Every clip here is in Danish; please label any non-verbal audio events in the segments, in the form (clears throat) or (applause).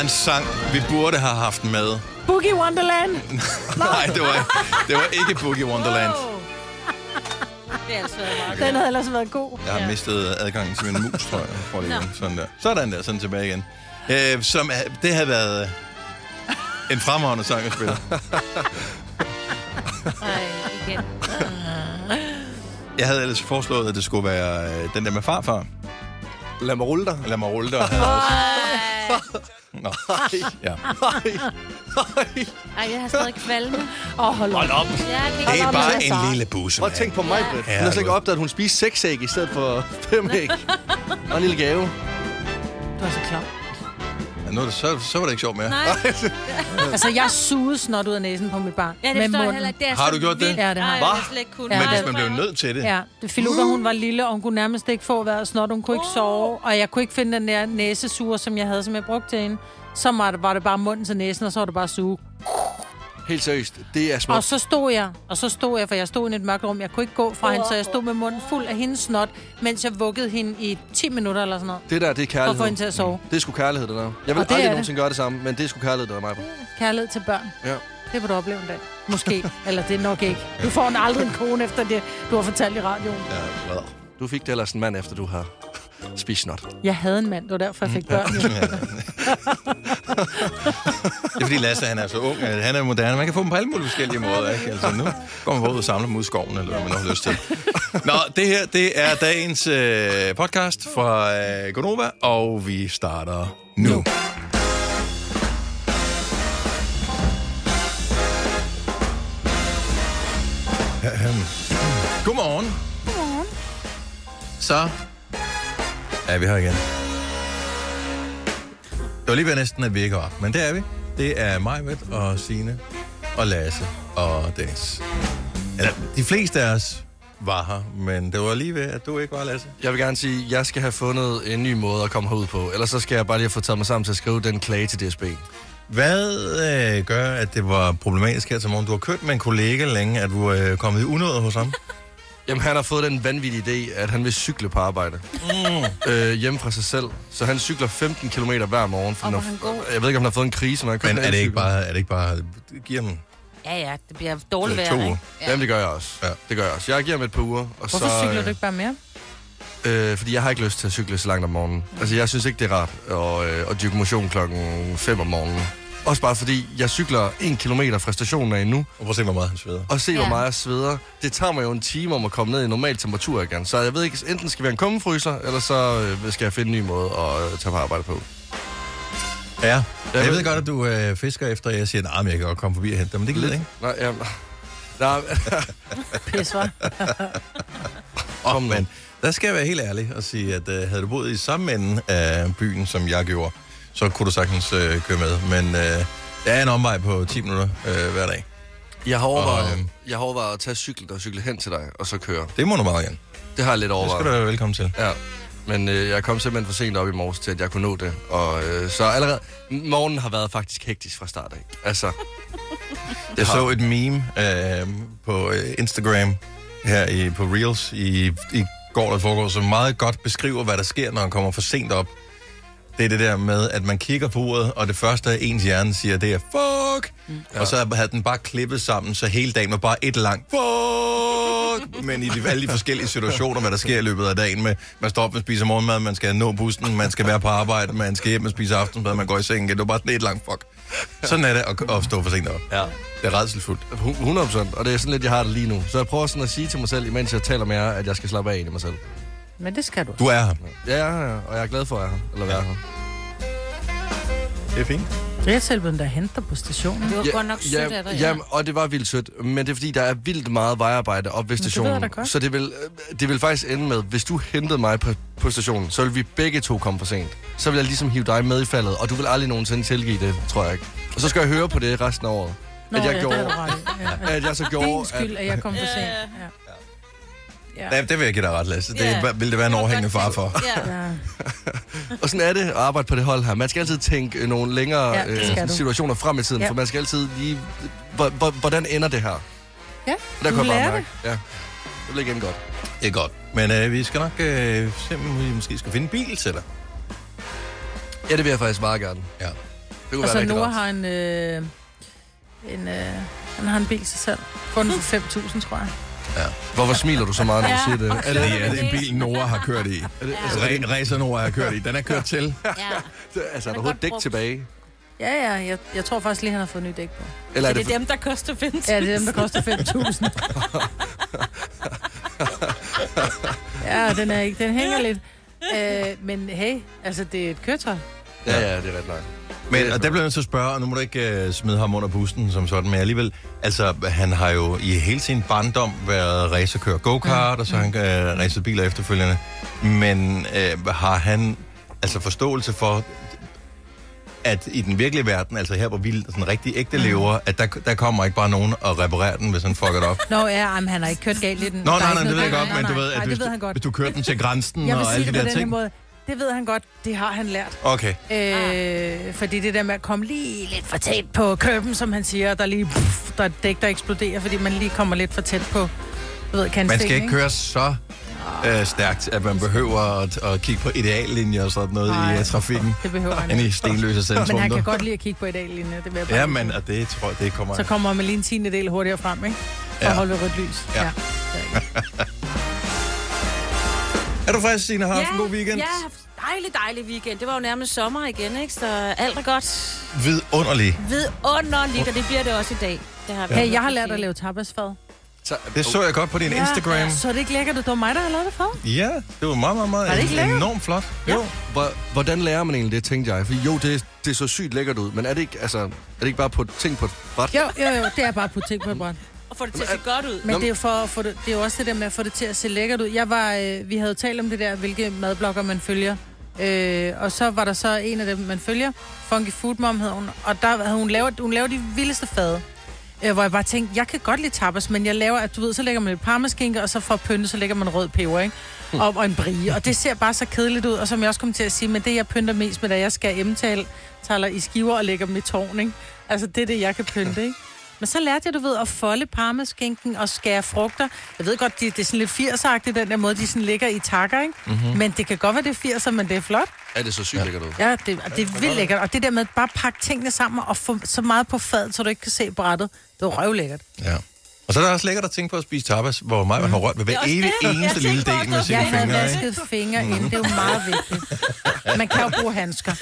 var en sang, vi burde have haft med. Boogie Wonderland. (laughs) Nej, det var, det var ikke Boogie Wonderland. (laughs) Det er altså Den havde ellers været god. Jeg har mistet adgangen til min mus, tror jeg. det igen. Sådan der. Sådan der, sådan tilbage igen. Øh, som, er- det havde været øh, en fremragende sang at spille. (laughs) Ej, igen. Jeg havde ellers foreslået, at det skulle være øh, den der med farfar. Lad mig rulle dig. Lad mig rulle dig. (laughs) Nå, ja. Ej, jeg har stadig kvalme. Åh, oh, hold op. Hold op. Jeg kan Det er bare en lille busse, Prøv at tænke på mig, Britt. Hun har slet ikke opdaget, at hun spiste seks æg i stedet for fem æg. Og en lille gave. Du er så klar. Ja, nu er det, så, så var det ikke sjovt mere. Nej, (laughs) Altså, jeg sugede snot ud af næsen på mit barn. ja, det med forstår jeg munden. heller ikke. Det er Har så du gjort det? vildt. Ja, det har jeg. slet ikke kunne. Ja, Men hvis man blev nødt til det. Ja, det Filuka, hun var lille, og hun kunne nærmest ikke få været snot. Hun kunne ikke sove, og jeg kunne ikke finde den der næsesur, som jeg havde, som jeg brugte til hende. Så var det, var det bare munden til næsen, og så var det bare suge. Helt seriøst. Det er Og smukt. så stod jeg, og så stod jeg, for jeg stod i et mørkt rum. Jeg kunne ikke gå fra hende, så jeg stod med munden fuld af hendes snot, mens jeg vuggede hende i 10 minutter eller sådan noget. Det der, det er For at få hende kærlighed. til at sove. Det er sgu kærlighed, det der. Jeg vil Og det er aldrig nogensinde gøre det samme, men det er sgu kærlighed, det er mig på. Kærlighed til børn. Ja. Det vil du opleve en dag. Måske. Eller det er nok ikke. Du får en aldrig en kone efter det, du har fortalt i radioen. Ja, hvad? Du fik det ellers en mand, efter du har spist snot. Jeg havde en mand, det var derfor, jeg fik børn. jo. (laughs) Det er fordi Lasse, han er så ung. øh, Han er moderne. Man kan få dem på alle mulige forskellige måder. Ikke? Altså, nu går man ud og samler dem ud i skoven, eller hvad man nu har lyst til. Nå, det her, det er dagens øh, podcast fra øh, Gonova, og vi starter nu. nu. Godmorgen. Godmorgen. Så er vi her igen. Det var lige ved næsten, at vi ikke var, men det er vi. Det er mig, og Signe og Lasse og Dennis. Eller, de fleste af os var her, men det var lige ved, at du ikke var, Lasse. Jeg vil gerne sige, at jeg skal have fundet en ny måde at komme herud på. Ellers så skal jeg bare lige have fået taget mig sammen til at skrive den klage til DSB. Hvad øh, gør, at det var problematisk her til morgen? Du har kørt med en kollega længe, at du er kommet i unåde hos ham. Jamen, han har fået den vanvittige idé, at han vil cykle på arbejde. Mm. Øh, hjemme fra sig selv. Så han cykler 15 km hver morgen. For Og når, han går. jeg ved ikke, om han har fået en krise, men han Men er det ikke bare... Er det ikke bare giver dem Ja, ja, det bliver dårligt To vejr, uger. ikke? Jamen, det gør jeg også. Ja. Det gør jeg også. Jeg giver ham et par uger. Og Hvorfor så, cykler du ikke bare mere? Øh, fordi jeg har ikke lyst til at cykle så langt om morgenen. Altså, jeg synes ikke, det er rart at, øh, at dyrke motion klokken 5 om morgenen. Også bare fordi, jeg cykler en kilometer fra stationen af nu, Og prøv at se, hvor meget han sveder. og se, hvor Ja. meget jeg sveder. Det tager mig jo en time om at komme ned i normal temperatur igen. Så jeg ved ikke, enten skal vi have en kummefryser, eller så øh, skal jeg finde en ny måde at øh, tage på arbejde på. Ja. Jeg ved- ved godt, at du øh, fisker efter, at jeg siger, at jeg kan godt komme forbi og hente dem, men det gider jeg ikke. Nej, ja, nej, (laughs) Pis, hva'? (laughs) Åh, men der skal jeg være helt ærlig og sige, at øh, havde du boet i samme ende af byen, som jeg gjorde, så kunne du sagtens øh, køre med. Men øh, der er en omvej på 10 minutter øh, hver dag. jeg har overvejet, Og, øhm, jeg har overvejet at tage cyklet og cykle hen til dig, og så køre. Det må du meget gerne. Det har jeg lidt Det overvejet. skal du være velkommen til. Ja, men øh, jeg kom simpelthen for sent op i morges til, at jeg kunne nå det. Og øh, så allerede... Morgenen har været faktisk hektisk fra start af. Altså, Jeg har- så et meme øh, på øh, Instagram her i, på Reels i, i går, der foregår, som meget godt beskriver, hvad der sker, når man kommer for sent op. Det er det der med, at man kigger på uret, og det første, ens hjerne siger, det er fuck! Mm. Og så havde den bare klippet sammen, så hele dagen var bare et langt fuck! (laughs) Men i de, alle de forskellige situationer, hvad der sker i løbet af dagen med, man står op og spiser morgenmad, man skal nå bussen, man skal være på arbejde, man skal hjem og spise aftensmad, man går i seng igen. Det var bare sådan et langt fuck. Sådan er det at, at stå for sent op. ja. Det er redselsfuldt. 100 procent. Og det er sådan lidt, jeg har det lige nu. Så jeg prøver sådan at sige til mig selv, imens jeg taler med jer, at jeg skal slappe af i mig selv. Men det skal du. Du er her. Ja, ja, ja. Og jeg er glad for at være her. Eller være Ja. her. Det er fint. Det er tilbud, der henter på stationen. Det var godt nok sødt af dig, ja. ja. og det var vildt sødt. Men det er fordi, der er vildt meget vejarbejde op ved det ved stationen. jeg da godt. så det vil, øh, det vil faktisk ende med, hvis du hentede mig på, på stationen, så vil vi begge to komme for sent. Så vil jeg ligesom hive dig med i faldet, og du vil aldrig nogensinde tilgive det, tror jeg ikke. Og så skal jeg høre på det resten af året. Nå, at jeg ja, gjorde- det er. Ja. At jeg så Din gjorde, skyld, at jeg kom for sent. Ja. Ja. Ja, det vil jeg give dig ret, Lasse. Det Ja. vil det være en overhængende far for. Ja. Ja. (laughs) Og sådan er det at arbejde på det hold her. Man skal altid tænke øh, nogle længere Ja, det øh, du. situationer frem i tiden, Ja. for man skal altid lige... hvor- hvor- Hvordan ender det her? Ja, Der du kan jeg lærer bare mærke. Ja. Det bliver igen godt. Det er godt. Men øh, vi skal nok øh, se, om vi måske skal finde en bil til dig. Ja, det vil jeg faktisk meget gerne. Ja. kunne Og så være rigtig Noah rart. har en, øh, en, øh, han har en bil til salg. Fundet for (laughs) 5.000, tror jeg. Hvorfor smiler du så meget, når du Ja. siger det? Er det, Det er en bil, Nora har kørt i. Re- Racer Nora har kørt i. Den er kørt til. Ja. altså, er der overhovedet dæk brugt. tilbage? Ja, ja, jeg, jeg tror faktisk lige, han har fået ny dæk på. Eller er det, det er dem, der koster 5.000. Ja, det er dem, der koster 5.000. (laughs) ja, den, er ikke, den hænger lidt. Øh, men hey, altså, det er et køretøj. Ja, ja, det er ret nok. Men, og der bliver jeg nødt til at spørge, og nu må du ikke uh, smide ham under bussen som sådan, men alligevel, altså, han har jo i hele sin barndom været racerkører go-kart, og så har han uh, racet biler efterfølgende. Men uh, har han altså forståelse for, at i den virkelige verden, altså her hvor vi sådan rigtig ægte lever, at der, der kommer ikke bare nogen og reparerer den, hvis han fucker det op. (laughs) Nå ja, men han har ikke kørt galt i den. Nå, nej, ikke nej, det ved jeg godt, men Nej, du ved, nej, at hvis, du kører den til grænsen og alle det de der ting. måde. Det ved han godt. Det har han lært. Okay. Øh, fordi det der med at komme lige lidt for tæt på køben, som han siger, der er lige puff, der er dæk, der eksploderer, fordi man lige kommer lidt for tæt på, du ved, kantstenen, Man skal ikke køre så øh, stærkt, at man behøver at, at kigge på ideallinjer og sådan noget Nej. i uh, trafikken. Det behøver han Inde i ikke. stenløse centrum. Men han kan godt lide at kigge på ideallinjen, det vil jeg bare Ja, men og det tror jeg, det kommer... Så kommer man lige en tiende del hurtigere frem, ikke? For Ja. at holde rødt lys. Ja. det (laughs) er du frisk, Signe? Har haft en god weekend? Ja, jeg har haft dejlig, dejlig weekend. Det var jo nærmest sommer igen, ikke? Så alt er godt. Vidunderlig. Vidunderligt, og det bliver det også i dag. Det har vi Hey, jeg har lært at lave tapasfad. Så, Det så jeg godt på din Instagram. Så er det ikke lækkert, at det var mig, der har lavet det for? Ja, det var meget, meget, meget Var det ikke lækkert? enormt flot. Ja. Jo. hvor, hvordan lærer man egentlig det, tænkte jeg? For jo, det, det så sygt lækkert ud, men er det ikke, altså, er det ikke bare på ting på et bræt? Jo, jo, jo, det er bare putte ting på et bræt. Og få det til at se godt ud. Men det er jo for at få det, det er jo også det der med at få det til at se lækkert ud. Jeg var, øh, vi havde talt om det der, hvilke madblogger man følger. Øh, og så var der så en af dem, man følger. Funky Food Mom hed hun. Og der havde hun lavet, hun lavede de vildeste fade. Øh, hvor jeg bare tænkte, jeg kan godt lide tapas, men jeg laver, at du ved, så lægger man lidt parmaskinke, og så for at pynte, så lægger man rød peber, ikke? Og, og en brie. Og det ser bare så kedeligt ud. Og som jeg også kom til at sige, men det jeg pynter mest med, da jeg skal emtale, taler i skiver og lægger dem i tårn, ikke? Altså det er det, jeg kan pynte, ikke? Men så lærte jeg, du ved, at folde parmaskinken og skære frugter. Jeg ved godt, det, det er sådan lidt 80'er den der måde, de sådan ligger i takker, ikke? Mm-hmm. Men det kan godt være, det er 80'er, men det er flot. Er det så sygt ja. lækkert ud? Ja, det, og det er vildt lækkert. Og det der med bare at pakke tingene sammen og få så meget på fad, så du ikke kan se brættet, det er røvlækkert. Ja. Og så er der også lækkert at tænke på at spise tapas, hvor mig man har rørt ved hver er evig jeg eneste lille del med sine Jeg fingre. ikke? vasket fingre ind, det er jo meget vigtigt. Man kan jo bruge handsker.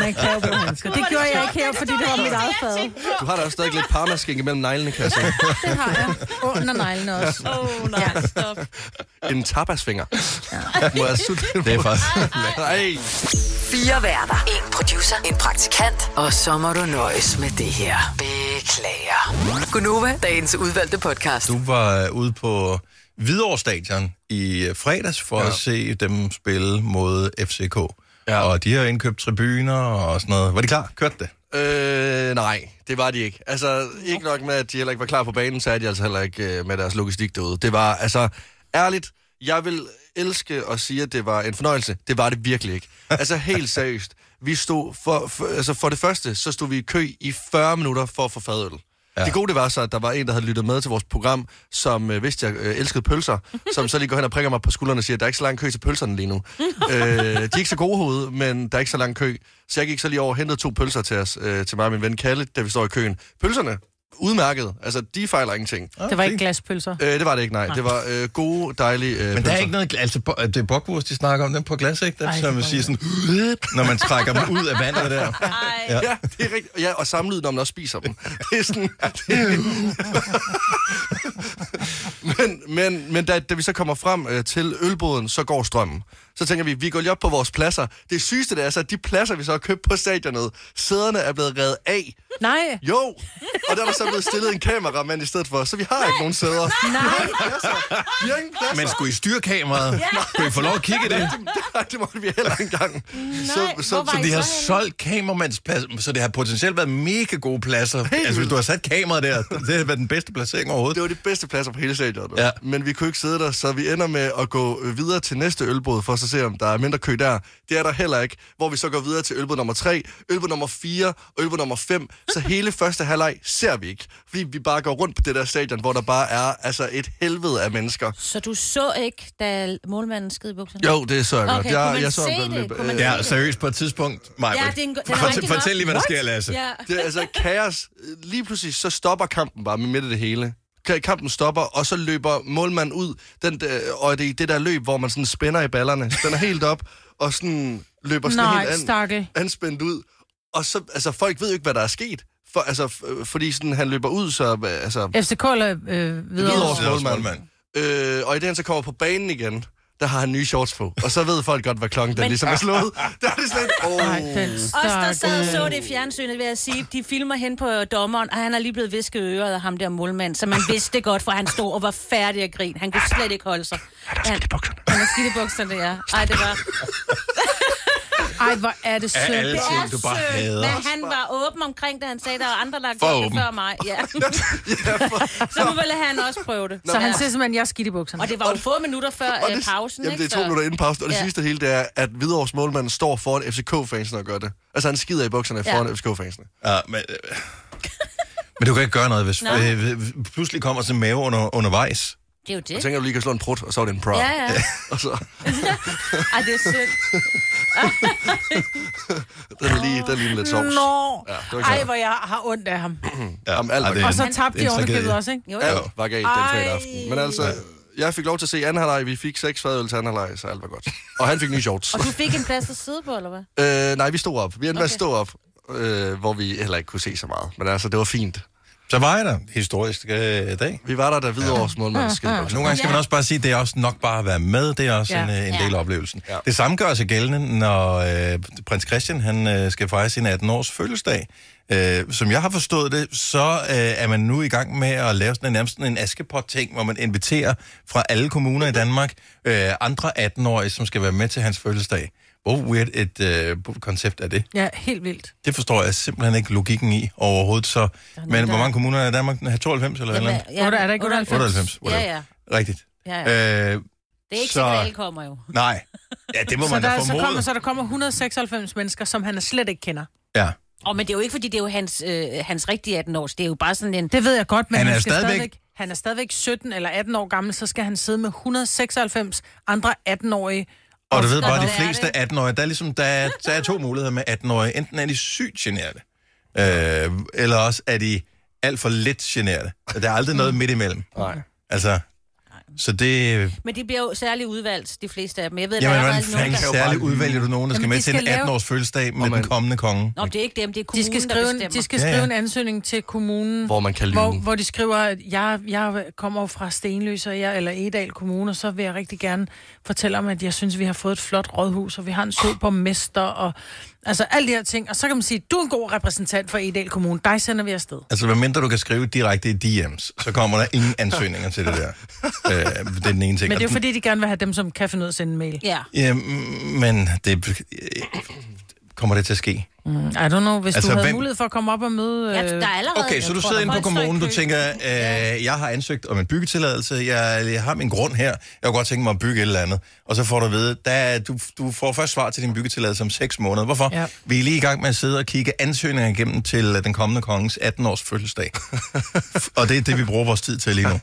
Man kan jo bruge handsker. Det gjorde jeg ikke her, fordi det var mit eget fad. Du har da også stadig lidt parmaskinke mellem neglene, kan jeg se. Det har jeg. Under neglene også. Åh, oh, nej, Ja. stop. En tapasfinger. Må jeg sutte Det er faktisk... Nej. Fire værter. En producer. En praktikant. Og så må du nøjes med det her. Beklager. Gunova, dagens udvalgte podcast. Du var øh, ude på Hvidovre Stadion i øh, fredags for ja. At se dem spille mod FCK. Ja. Ja. Og de har indkøbt tribuner og sådan noget. Var de klar? Kørte det? Øh, nej, det var de ikke. Altså, ikke nok med, at de heller ikke var klar på banen, så er de altså heller ikke øh, med deres logistik derude. Det var, altså, ærligt, jeg vil elske at sige, at det var en fornøjelse. Det var det virkelig ikke. (laughs) Altså, helt seriøst. Vi stod, for, for, altså for det første, så stod vi i kø i 40 minutter for at få fadøl. Ja. Det gode det var så, at der var en, der havde lyttet med til vores program, som øh, vidste, jeg øh, elskede pølser, (laughs) som så lige går hen og prikker mig på skuldrene og siger, at der er ikke så lang kø til pølserne lige nu. (laughs) øh, de er ikke så gode hoved, men der er ikke så lang kø. Så jeg gik så lige over og hentede to pølser til os, øh, til mig og min ven Kalle, da vi står i køen. Pølserne, udmærket. Altså, de fejler ingenting. Det var ikke glaspølser. Øh, det var det ikke, nej. Det var øh, gode, dejlige øh, Men der pølser. er ikke noget... Altså, bo- det er bockwurst, de snakker om den på glas, ikke? Der, Ej, som man siger sådan... Når man trækker dem ud af vandet der. (laughs) Ej. Ja. Ja, det er rigtigt. Ja, og samlyd, når man også spiser dem. (laughs) Det er sådan... Det... (laughs) men men, men da, da vi så kommer frem øh, til ølboden, så går strømmen. Så tænker vi, vi går lige op på vores pladser. Det sygeste det er så, at de pladser, vi så har købt på stadionet, sæderne er blevet revet af. Nej, Jo, og der er der så blevet stillet en kameramand i stedet for, så vi har ikke nogen sæder. nej. Vi har ingen pladser. Men skulle I styre kameraet? Kunne I få lov at kigge i det? Nej, det måtte vi heller ikke engang. Nej, var Så I de har så solgt kameramandsplads, så det har potentielt været mega gode pladser. Altså, hvis du har sat kameraet der, det har været den bedste placering overhovedet. Det var de bedste pladser på hele stadion. du. Ja. Men vi kunne ikke sidde der, så vi ender med at gå videre til næste ølbåd, for at så se, om der er mindre kø der. Det er der heller ikke, hvor vi så går videre til ølbåd nummer 3, ølbåd nummer 4 og ølbåd nummer 5. Så hele første halvleg ser vi ikke, fordi vi bare går rundt på det der stadion, hvor der bare er altså et helvede af mennesker. Så du så ikke, da målmanden skid i bukserne? Jo, det så jeg godt. Okay, kunne jeg, man jeg så godt det? man øh, Ja, seriøst på et tidspunkt. Maja, Ja, det er en den er fortæl, fortæl lige, hvad der sker, Lasse. Ja. Det er altså kaos. Lige pludselig så stopper kampen bare midt i det hele. Ka- Kampen stopper, og så løber målmanden ud. Den, der, og det er det der løb, hvor man sådan spænder i ballerne. Spænder helt op, og sådan løber sådan Nej, helt an, anspændt ud. Og så, altså, folk ved jo ikke, hvad der er sket. For, altså, f- fordi sådan, han løber ud, så... øh, Altså, FCK eller øh. Hvidovres målmand. øh, og i det, han så kommer på banen igen, der har han nye shorts på. Og så ved folk godt, hvad klokken den Men- ligesom er slået. (laughs) Der er det slet oh. Os, der sad og så det i fjernsynet, vil jeg sige, de filmer hen på dommeren, og han har lige blevet visket i øret af ham der målmand, så man vidste det godt, for han stod og var færdig at grine. Han kunne slet ikke holde sig. Han, han er skidt i bukserne, ja. Ej, det var... (laughs) Ej, hvor er det sødt. alle ting, du bare hader. men han var åben omkring det. Han sagde, der var andre, der har gjort det før mig. Ja. (laughs) (laughs) så nu ville han også prøve det. Så han siger simpelthen, jeg er skidt i bukserne. Og det var jo få minutter før Og øh, det, pausen, jamen, det er to minutter inden pausen, og det sidste hele, det er, at Hvidovres målmand står foran FCK-fansene og gør det. Altså, han skider i bukserne Ja. foran FCK-fansene. Ja, men, øh, men du kan ikke gøre noget, hvis øh, øh, pludselig kommer sådan en mave under, undervejs. Det er jo Jeg det. tænker, du lige kan slå en prut, og så er det en prop. Ja, ja. (laughs) Og så, (laughs) Ej, det er sødt. (laughs) den er lige, den er lige lidt sovs. Nå, Ja, det var ikke ej, hvor jeg har ondt af ham. (clears throat) Ja, Jamen, alt det er Og så tabte de en ovenikøbet også, ikke? Jo, jo. var galt den fredag aften. Men altså, jeg fik lov til at se anden halvleg. Vi fik seks fadøl til anden halvleg, så alt var godt. Og han fik nye shorts. Og du fik en plads at sidde på, eller hvad? Øh, nej, vi stod op. Vi endte med at Okay. stå op, øh, hvor vi heller ikke kunne se så meget. Men altså, det var fint. Så var jeg der. Historisk øh, dag. Vi var der, da Hvidovres målmand skide Og nogle gange skal man også bare sige, at det er også nok bare at være med. Det er også Ja. en, øh, en Ja. del af oplevelsen. Ja. Det samme gør sig gældende, når øh, prins Christian han, øh, skal fejre sin 18-års fødselsdag. Øh, som jeg har forstået det, så øh, er man nu i gang med at lave sådan en, nærmest en askepot-ting, hvor man inviterer fra alle kommuner i Danmark øh, andre 18-årige, som skal være med til hans fødselsdag. Hvor weird et øh, koncept er det? Ja, helt vildt. Det forstår jeg simpelthen ikke logikken i overhovedet. Så, men nogen, hvor der- mange kommuner er i Danmark? 92 eller Jamen, noget? ja, Otte- er der ikke 98? 98, Ja, ja. Rigtigt. ja, ja. Øh, Det er ikke så- sikkert, at alle kommer jo. nej. Ja, det må Så man da der, så, formode. kommer, så der kommer 196 mennesker, som han slet ikke kender. Ja. Og men det er jo ikke, fordi det er jo hans, øh, hans rigtige 18 års. Det er jo bare sådan en... Det ved jeg godt, men Han han, er han, skal stadigvæk- stadigvæk... han er stadigvæk 17 eller 18 år gammel, så skal han sidde med 196 andre 18-årige. Og du ved bare, de fleste det? 18-årige, der er, ligesom, der, er, der er to muligheder med 18-årige. Enten er de sygt generede, øh, eller også er de alt for lidt generede. Der er aldrig noget midt imellem. Nej. Altså, så det... Men de bliver jo særligt udvalgt, de fleste af dem. Jeg ved, Jamen, der er hvordan allerede nogen, fanden der... særligt udvælger du nogen, der skal Jamen, med de til en skal lave- 18-års fødselsdag med man- den kommende konge? Nå, det er ikke dem, det er De kommunen, skal der skrive, bestemmer. en, de skal skrive ja. en ansøgning til kommunen, Hvor man kan lyve. hvor, hvor de skriver, at jeg, jeg kommer fra Stenløs, og jeg, eller Edal Kommune, og så vil jeg rigtig gerne fortælle om, at jeg synes, vi har fået et flot rådhus, og vi har en sød borgmester, og altså alle de her ting. Og så kan man sige, du er en god repræsentant for Edal Kommune, dig sender vi afsted. Altså, hvad mindre du kan skrive direkte i DM's, så kommer der ingen ansøgninger til det der. (laughs) Øh, det er den ene ting. Men det er jo fordi, de gerne vil have dem, som kan finde ud af at sende en mail. Ja. Ja, men det kommer det til at ske. I don't know, hvis Altså, du havde hvem- mulighed for at komme op og møde... ja, øh, der er allerede... Okay, så du tror, sidder der inde på kommunen, du tænker, øh, jeg har ansøgt om en byggetilladelse, jeg, jeg har min grund her, jeg kunne godt tænke mig at bygge et eller andet. Og så får du at vide, der, er- du, du får først svar til din byggetilladelse om 6 måneder. Hvorfor? Ja. Vi er lige i gang med at sidde og kigge ansøgninger igennem til øh, den kommende kongens 18-års fødselsdag. (laughs) og det er det, vi bruger vores tid til lige nu.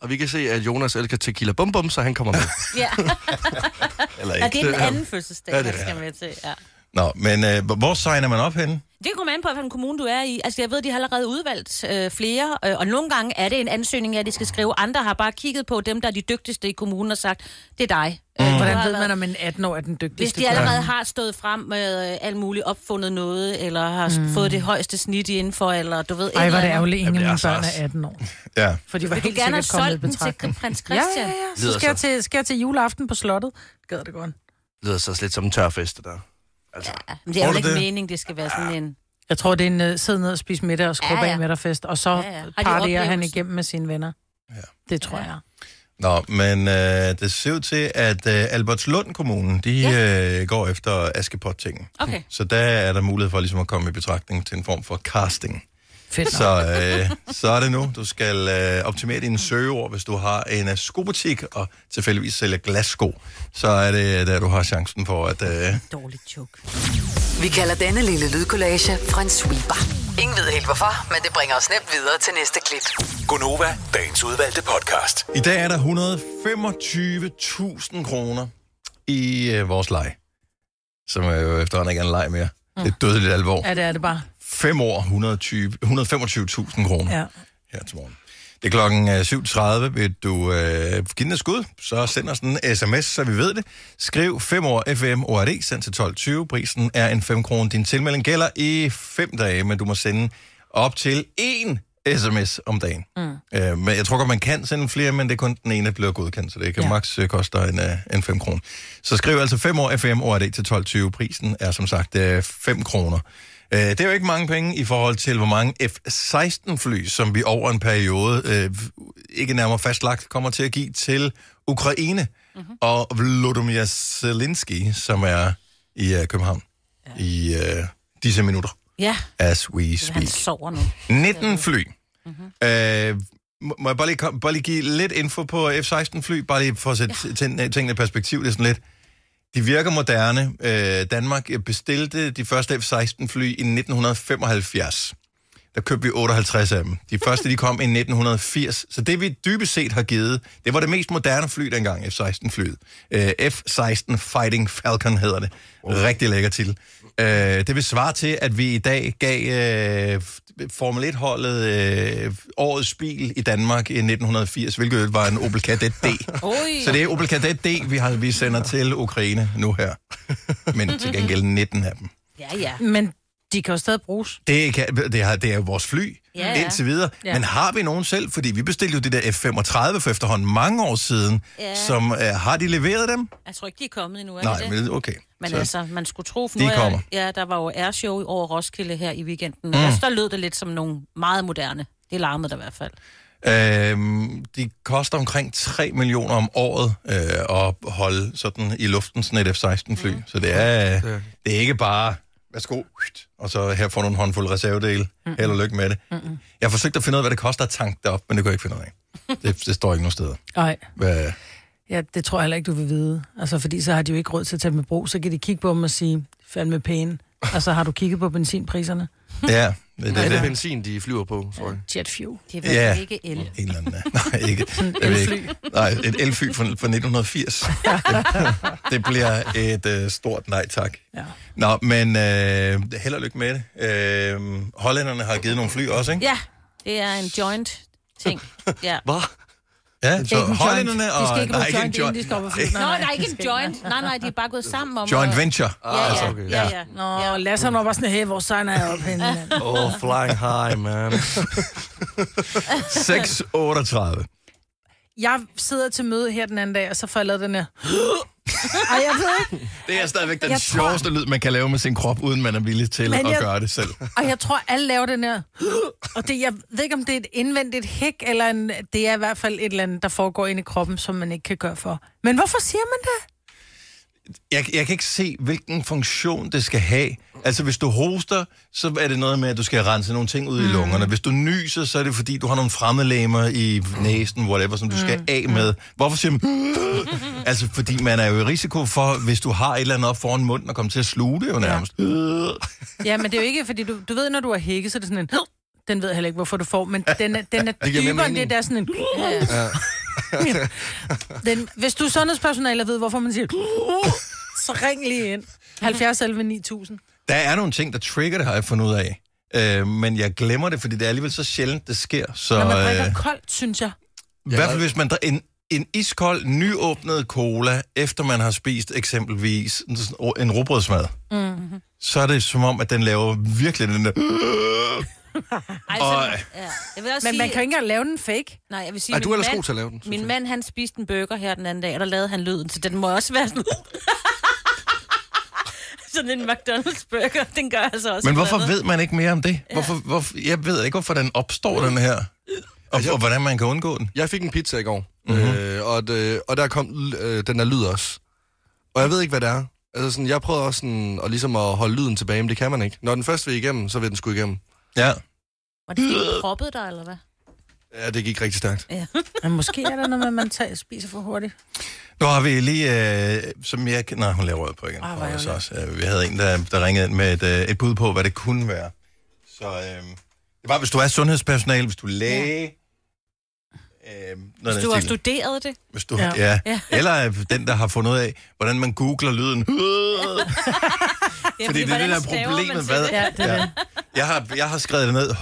Og vi kan se, at Jonas elsker tequila bum bum, så han kommer med. Ja. (laughs) Eller ja, ikke. det er den anden fødselsdag, Ja, ja, det man er skal med til. Ja. Nå, men øh, hvor signer man op henne? Det kommer an på, hvilken kommune du er i. Altså, jeg ved, de har allerede udvalgt øh, flere, øh, og nogle gange er det en ansøgning, at de skal skrive. Andre har bare kigget på dem, der er de dygtigste i kommunen og sagt, det er dig. Mm. Hvordan ved man, om en 18-år er den Hvis dygtigste? de allerede har stået frem med øh, alt muligt opfundet noget, eller har mm. fået det højeste snit indenfor, eller du ved... Ej, er det ærgerligt, ingen af mine så børn er 18 år. (laughs) Ja. For de var helt gerne have sikkert kommet i solgt den til betragtning. prins Ja, Christian? ja, ja. Så Lyder skal jeg, så. til, skal jeg til juleaften på slottet. Gad det godt. Det lyder så lidt som en tørfest, der. Altså, Ja, men det er jo ikke det? meningen, det skal være sådan en... Jeg tror, det er en uh, sidde ned og spise middag og skrubbe Ja, ja, af midterfest, og så Ja, ja, partierer han igennem med sine venner. Ja. Det tror Ja. jeg. Nå, men øh, det ser ud til, at øh, Albertslund Kommune, de ja. øh, går efter Askepot-tingen. Okay. Så der er der mulighed for ligesom at komme i betragtning til en form for casting. Fedt. Så, øh, så er det nu. Du skal øh, optimere dine søgeord, hvis du har en uh, skobutik og tilfældigvis sælger glassko. Så er det der, du har chancen for at... Øh, Dårligt joke. Vi kalder denne lille lydkollage en sweeper. Ingen ved helt hvorfor, men det bringer os nemt videre til næste klip. Gunova, dagens udvalgte podcast. I dag er der 125.000 kroner i øh, vores leg, som er jo efterhånden ikke er en leg mere. Det er dødeligt alvor. Ja, det er det bare. 5 år, 120 125.000 kroner Ja. her til morgen. Det er klokken øh, 7.30. Vil du øh, give den et skud, så send os en sms, så vi ved det. Skriv 5 år FM ORD, send til 12.20. Prisen er en 5 kroner. Din tilmelding gælder i 5 dage, men du må sende op til én sms om dagen. Mm. Øh, men jeg tror godt, man kan sende flere, men det er kun den ene, der bliver godkendt, så det kan ja. Max øh, koste dig en, øh, en 5 kroner. Så skriv altså 5 år FM ORD til 12.20. Prisen er som sagt øh, 5 kroner. Øh, Det er jo ikke mange penge i forhold til, hvor mange F-16-fly, som vi over en periode, øh, ikke nærmere fastlagt, kommer til at give til Ukraine mm-hmm. og Volodymyr Zelensky, som er i øh, København ja. i øh, disse minutter, Ja, as we han speak. sover nu. 19 fly. Mm-hmm. Øh, må jeg bare lige, bare lige give lidt info på F-16-fly, bare lige for at sætte ja. tingene i perspektiv, det er sådan lidt. De virker moderne. Øh, Danmark bestilte de første F-16-fly i 1975. Der købte vi 58 af dem. De første, de kom i 1980. Så det, vi dybest set har givet, det var det mest moderne fly dengang, F-16-flyet. Øh, F-16 Fighting Falcon hedder det. Rigtig lækker til. Øh, det vil svare til, at vi i dag gav øh, Formel 1-holdet øh, årets bil i Danmark i 1980, hvilket var en Opel Kadett D. Så det er Opel Kadett D, vi, har, vi sender til Ukraine nu her. Men til gengæld 19 af dem. Ja, ja. Men de kan jo stadig bruges. Det, kan, det, er, det er jo vores fly Ja, ja, indtil videre. Ja. Men har vi nogen selv? Fordi vi bestilte jo det der F-35 for efterhånden mange år siden. Ja. Som, uh, har de leveret dem? Jeg tror ikke, de er kommet endnu, er Nej, de det? men okay. Men Så- altså, man skulle tro, for De nu er, kommer. ja, der var jo airshow over Roskilde her i weekenden. Mm. Altså, der lød det lidt som nogle meget moderne. Det larmede der i hvert fald. Øhm, de koster omkring 3 millioner om året øh, at holde sådan i luften sådan et F-16-fly. Mm. Så det er, det er ikke bare, værsgo, og så her får du en håndfuld reservedele. Mm. Held og lykke med det. Mm. Jeg har forsøgt at finde ud af, hvad det koster at tanke det op, men det kan jeg ikke finde ud af. (laughs) Det, det står ikke nogen steder. Nej, Hvad, ja, det tror jeg heller ikke, du vil vide. Altså, fordi så har de jo ikke råd til at tage dem i brug. Så kan de kigge på dem og sige, fandme pæne. Altså, har du kigget på benzinpriserne? ja, det, det, Det det, er det det. benzin, de flyver på, tror jeg. Jet fuel. Det er vel Ja. ikke el. En eller anden, nej, ikke. (laughs) Jeg ved ikke. Nej, et elfly fra, fra 1980. det, (laughs) det bliver et øh, stort nej tak. Ja. Nå, men øh, held og lykke med det. Øh, hollænderne har givet nogle fly også, ikke? Ja, det er en joint ting. (laughs) Ja. Hvad? Ja, Ikke så en joint. hollænderne De og... skal ikke nej, ryge ikke en joint, inden de og flyve. Nå, nej, ikke en joint. Nej, nej, de er bare gået sammen om... Joint venture. Ja, ja, Altså, okay. ja, ja. Nå, ja. Lasse han var bare sådan, hey, hvor sejner er jeg op henne? mand?" (laughs) Oh, flying high, man. (laughs) 638. Jeg sidder til møde her den anden dag, og så får jeg lavet den her... (gasps) Ej, jeg ved ikke. Det er stadigvæk den Jeg tror- sjoveste lyd, man kan lave med sin krop, uden man er villig til Men at jeg- gøre det selv. (laughs) Og jeg tror, alle laver den her... (gasps) Og det, jeg ved ikke, om det er et indvendigt hæk, eller en, det er i hvert fald et eller andet, der foregår inde i kroppen, som man ikke kan gøre for. Men hvorfor siger man det? Jeg, jeg kan ikke se, hvilken funktion det skal have. Altså, hvis du hoster, så er det noget med, at du skal rense nogle ting ud i lungerne. Hvis du nyser, så er det fordi, du har nogle fremmedlemmer i næsen, whatever, som du skal af med. Hvorfor siger man... (laughs) altså, fordi man er jo i risiko for, hvis du har et eller andet op foran munden, og kommer til at sluge det jo nærmest. Ja, men det er jo ikke, fordi du, du ved, når du har hækket, så er det sådan en... Den ved jeg heller ikke, hvorfor du får, men den er, den er (laughs) dybere end det, der er sådan en... Ja. Den, hvis du er sundhedspersonale ved, hvorfor man siger... Så ring lige ind. 70 11 9000. Der er nogle ting, der trigger det, har jeg fundet ud af. Øh, men jeg glemmer det, fordi det er alligevel så sjældent, det sker. Så, Når man øh, drikker koldt, synes jeg. I hvert fald, hvis man en, en iskold, nyåbnet cola, efter man har spist eksempelvis en, en rugbrødsmad, mm-hmm. så er det som om, at den laver virkelig den der... (laughs) Ej, så, ja. Jeg vil også Men sige, man kan ikke engang lave den fake. Nej, jeg vil sige, Ej, du er min ellers mand- god til at lave den, Min jeg. mand, han spiste en burger her den anden dag, og der lavede han lyden, så den må også være sådan... (laughs) sådan en McDonald's burger, den gør altså også Men hvorfor ved man ikke mere om det? Hvorfor, hvorfor, jeg ved ikke, hvorfor den opstår, den her. Og, Altså, og hvordan man kan undgå den. Jeg fik en pizza i går, mm-hmm. øh, og, det, og der kom øh, den der lyd også. Og jeg ved ikke, hvad det er. Altså sådan, jeg prøvede også sådan, at, ligesom at holde lyden tilbage, men det kan man ikke. Når den først vil igennem, så vil den sgu igennem. Ja. Var det fordi, du proppede dig, eller hvad? Ja, det gik rigtig stærkt. (laughs) Men måske er der noget med, at man tager, spiser for hurtigt. Nu har vi lige, øh, som jeg... Nej, hun laver rød på igen. Ah, ærgerligt. også. Øh, vi havde en, der, der ringede ind med et, øh, et bud på, hvad det kunne være. Så øh, det er bare, hvis du er sundhedspersonale, hvis du er læge... Øh, Hvis du har stil. studeret det. Hvis du, Ja. ja. Ja. Ja. Eller er den, der har fundet ud af, hvordan man googler lyden. (laughs) Ja, Fordi det er det, der er problemet. Hvad? Ja, det det. Jeg, har, jeg har skrevet det ned.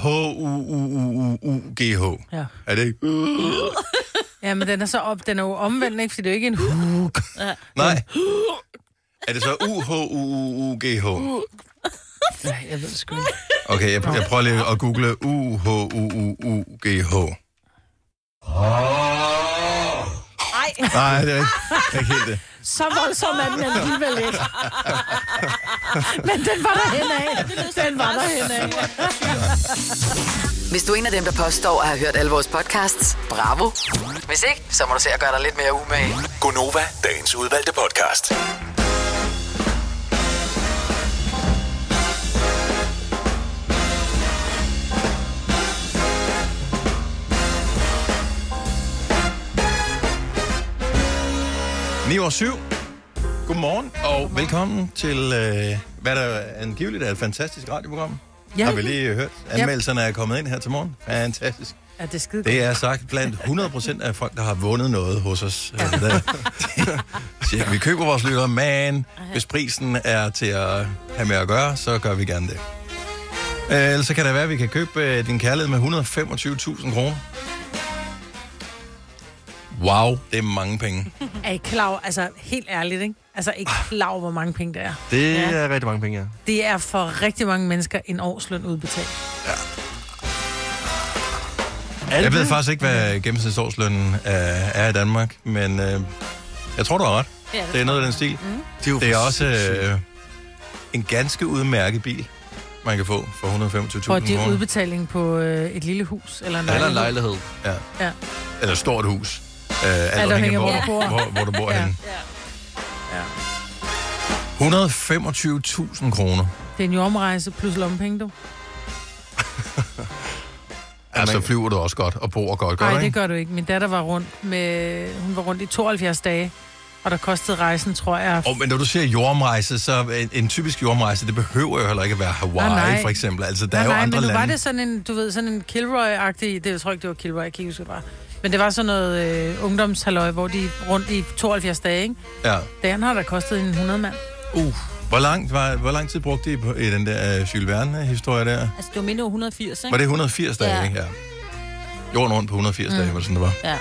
H-U-U-U-U-G-H. Ja. Er det ikke? Ja, men den er så op, den er jo omvendt, ikke? Fordi det er jo ikke en huk. Nej. Er det så U-H-U-U-U-G-H? Ja, jeg ved det sgu ikke. Okay, jeg, jeg prøver lige at google U-H-U-U-U-G-H. Nej, Nej, det er ikke, det er ikke helt det. Så voldsom er den alligevel ikke. Men den var der henad. Den var der henad. Hvis du er en af dem, der påstår at have hørt alle vores podcasts, bravo. Hvis ikke, så må du se at gøre dig lidt mere umage. Gonova, dagens udvalgte podcast. Ni år syv. Godmorgen og velkommen til, øh, hvad der angiveligt er et fantastisk radioprogram. Ja. Har vi lige hørt. Anmeldelserne er kommet ind her til morgen. Fantastisk. Ja, det er skide Det er sagt blandt 100% af folk, der har vundet noget hos os. Ja. Der, (laughs) siger, vi køber vores lytter, men hvis prisen er til at have med at gøre, så gør vi gerne det. Øh, Ellers så kan det være, at vi kan købe øh, din kærlighed med 125.000 kroner. Wow, det er mange penge. Er I klar over, altså helt ærligt, ikke? Altså er I klar over, hvor mange penge det er? Det Ja. er rigtig mange penge, ja. Det er for rigtig mange mennesker en årsløn udbetalt. Jeg ved faktisk ikke, hvad gennemsnitsårslønnen er, er i Danmark, men øh, jeg tror, du har ret. Ja, Det er noget af den stil. Det er, Det er også øh, en ganske udmærket bil, man kan få for 125.000 For det er kroner. udbetaling på øh, et lille hus eller en Eller lejlighed. lejlighed. Ja. Ja. Eller et stort hus. Øh, alt afhængig afhængig af, hvor hvor, du bor. hvor, hvor du bor Ja. henne. Ja. 125.000 kroner. Det er en jordomrejse plus lommepenge, du. (laughs) Altså flyver du også godt og bor godt, gør Nej, det gør du ikke. Min datter var rundt med, hun var rundt i 72 dage, og der kostede rejsen, tror jeg, Oh, men når du siger jordomrejse, så en, en typisk jordomrejse, det behøver jo heller ikke at være Hawaii, Nej, nej. for eksempel. Altså, der nej, er jo nej, andre men lande. var det sådan en, du ved, sådan en Kilroy-agtig, det jeg tror ikke, det var Kilroy, jeg kan ikke huske, det var. Men det var sådan noget øh, ungdomshalløj, hvor de rundt i 72 dage, ikke? Ja. Dagen har der kostet en 100 mand. Uh, hvor, langt var, hvor lang tid brugte I på, i den der uh, Jules Verne-historie der? Altså, det var mindre 180, ikke? Var det 180 dage, Ja. ikke? Ja. Jorden rundt på 180 mm. dage, var det sådan, det var? Ja.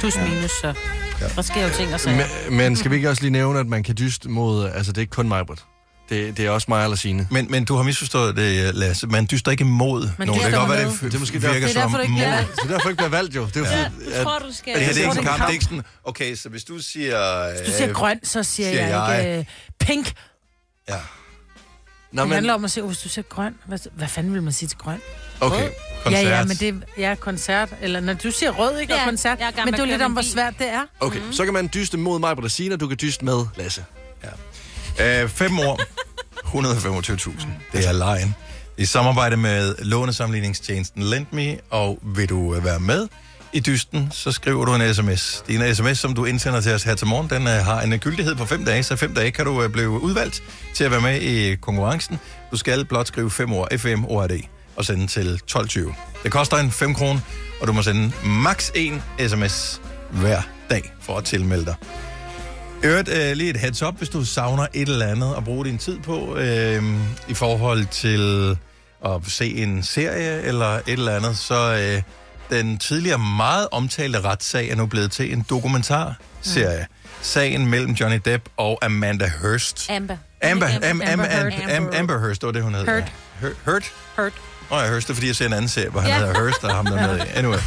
Plus minus, så. Ja. Der sker jo ting og sager. Men, men skal vi ikke også lige nævne, at man kan dyste mod... Altså, det er ikke kun mig, Britt. Det, det er også mig eller Signe. Men, men du har misforstået det, Lasse. Man dyster ikke imod Man nogen. Det kan godt være, det, f- Det er måske virker Det er som derfor, du ikke bliver mod. valgt. Så derfor ikke bliver valgt, jo. Det er Ja, fordi, jeg tror, du skal... Det her det er ikke en det er kamp. Det er ikke sådan, okay, så hvis du siger... Hvis du siger øh, grøn, så siger, siger jeg, jeg. ikke øh, pink. Ja, Nå, Det men, handler om at sige, oh, hvis du siger grøn, hvad, hvad fanden vil man sige til grøn? okay. Koncert. Ja, ja, men det er ja, koncert. Eller når du siger rød, ikke? Ja, og koncert. er men det er lidt om, hvor svært det er. okay, Mhm. så kan man dyste mod mig, Signe, og du kan dyste med Lasse. Øh, fem år, 125.000. Det er lejen. I samarbejde med lånesamligningstjenesten LendMe, og vil du øh, være med i dysten, så skriver du en sms. Det er en sms, som du indsender til os her til morgen. Den øh, har en gyldighed på fem dage, så fem dage kan du øh, blive udvalgt til at være med i konkurrencen. Du skal blot skrive fem år FM ORD og sende til 12.20. Det koster en 5 kroner, og du må sende maks en sms hver dag for at tilmelde dig. Øvrigt øh, lige et heads up, hvis du savner et eller andet at bruge din tid på øh, i forhold til at se en serie eller et eller andet, så øh, den tidligere meget omtalte retssag er nu blevet til en dokumentarserie. Mm. Sagen mellem Johnny Depp og Amanda Hearst. Amber. Amber, Ikke Am, Am, Amber Am, Heard. Am, Amber Hearst, det var det, hun hed. Heard. Ja. Heard? Hurt. Nå, jeg Hearst, det fordi jeg ser en anden serie, hvor han Ja. hedder Hearst, og ham der er med. (laughs) Anyway.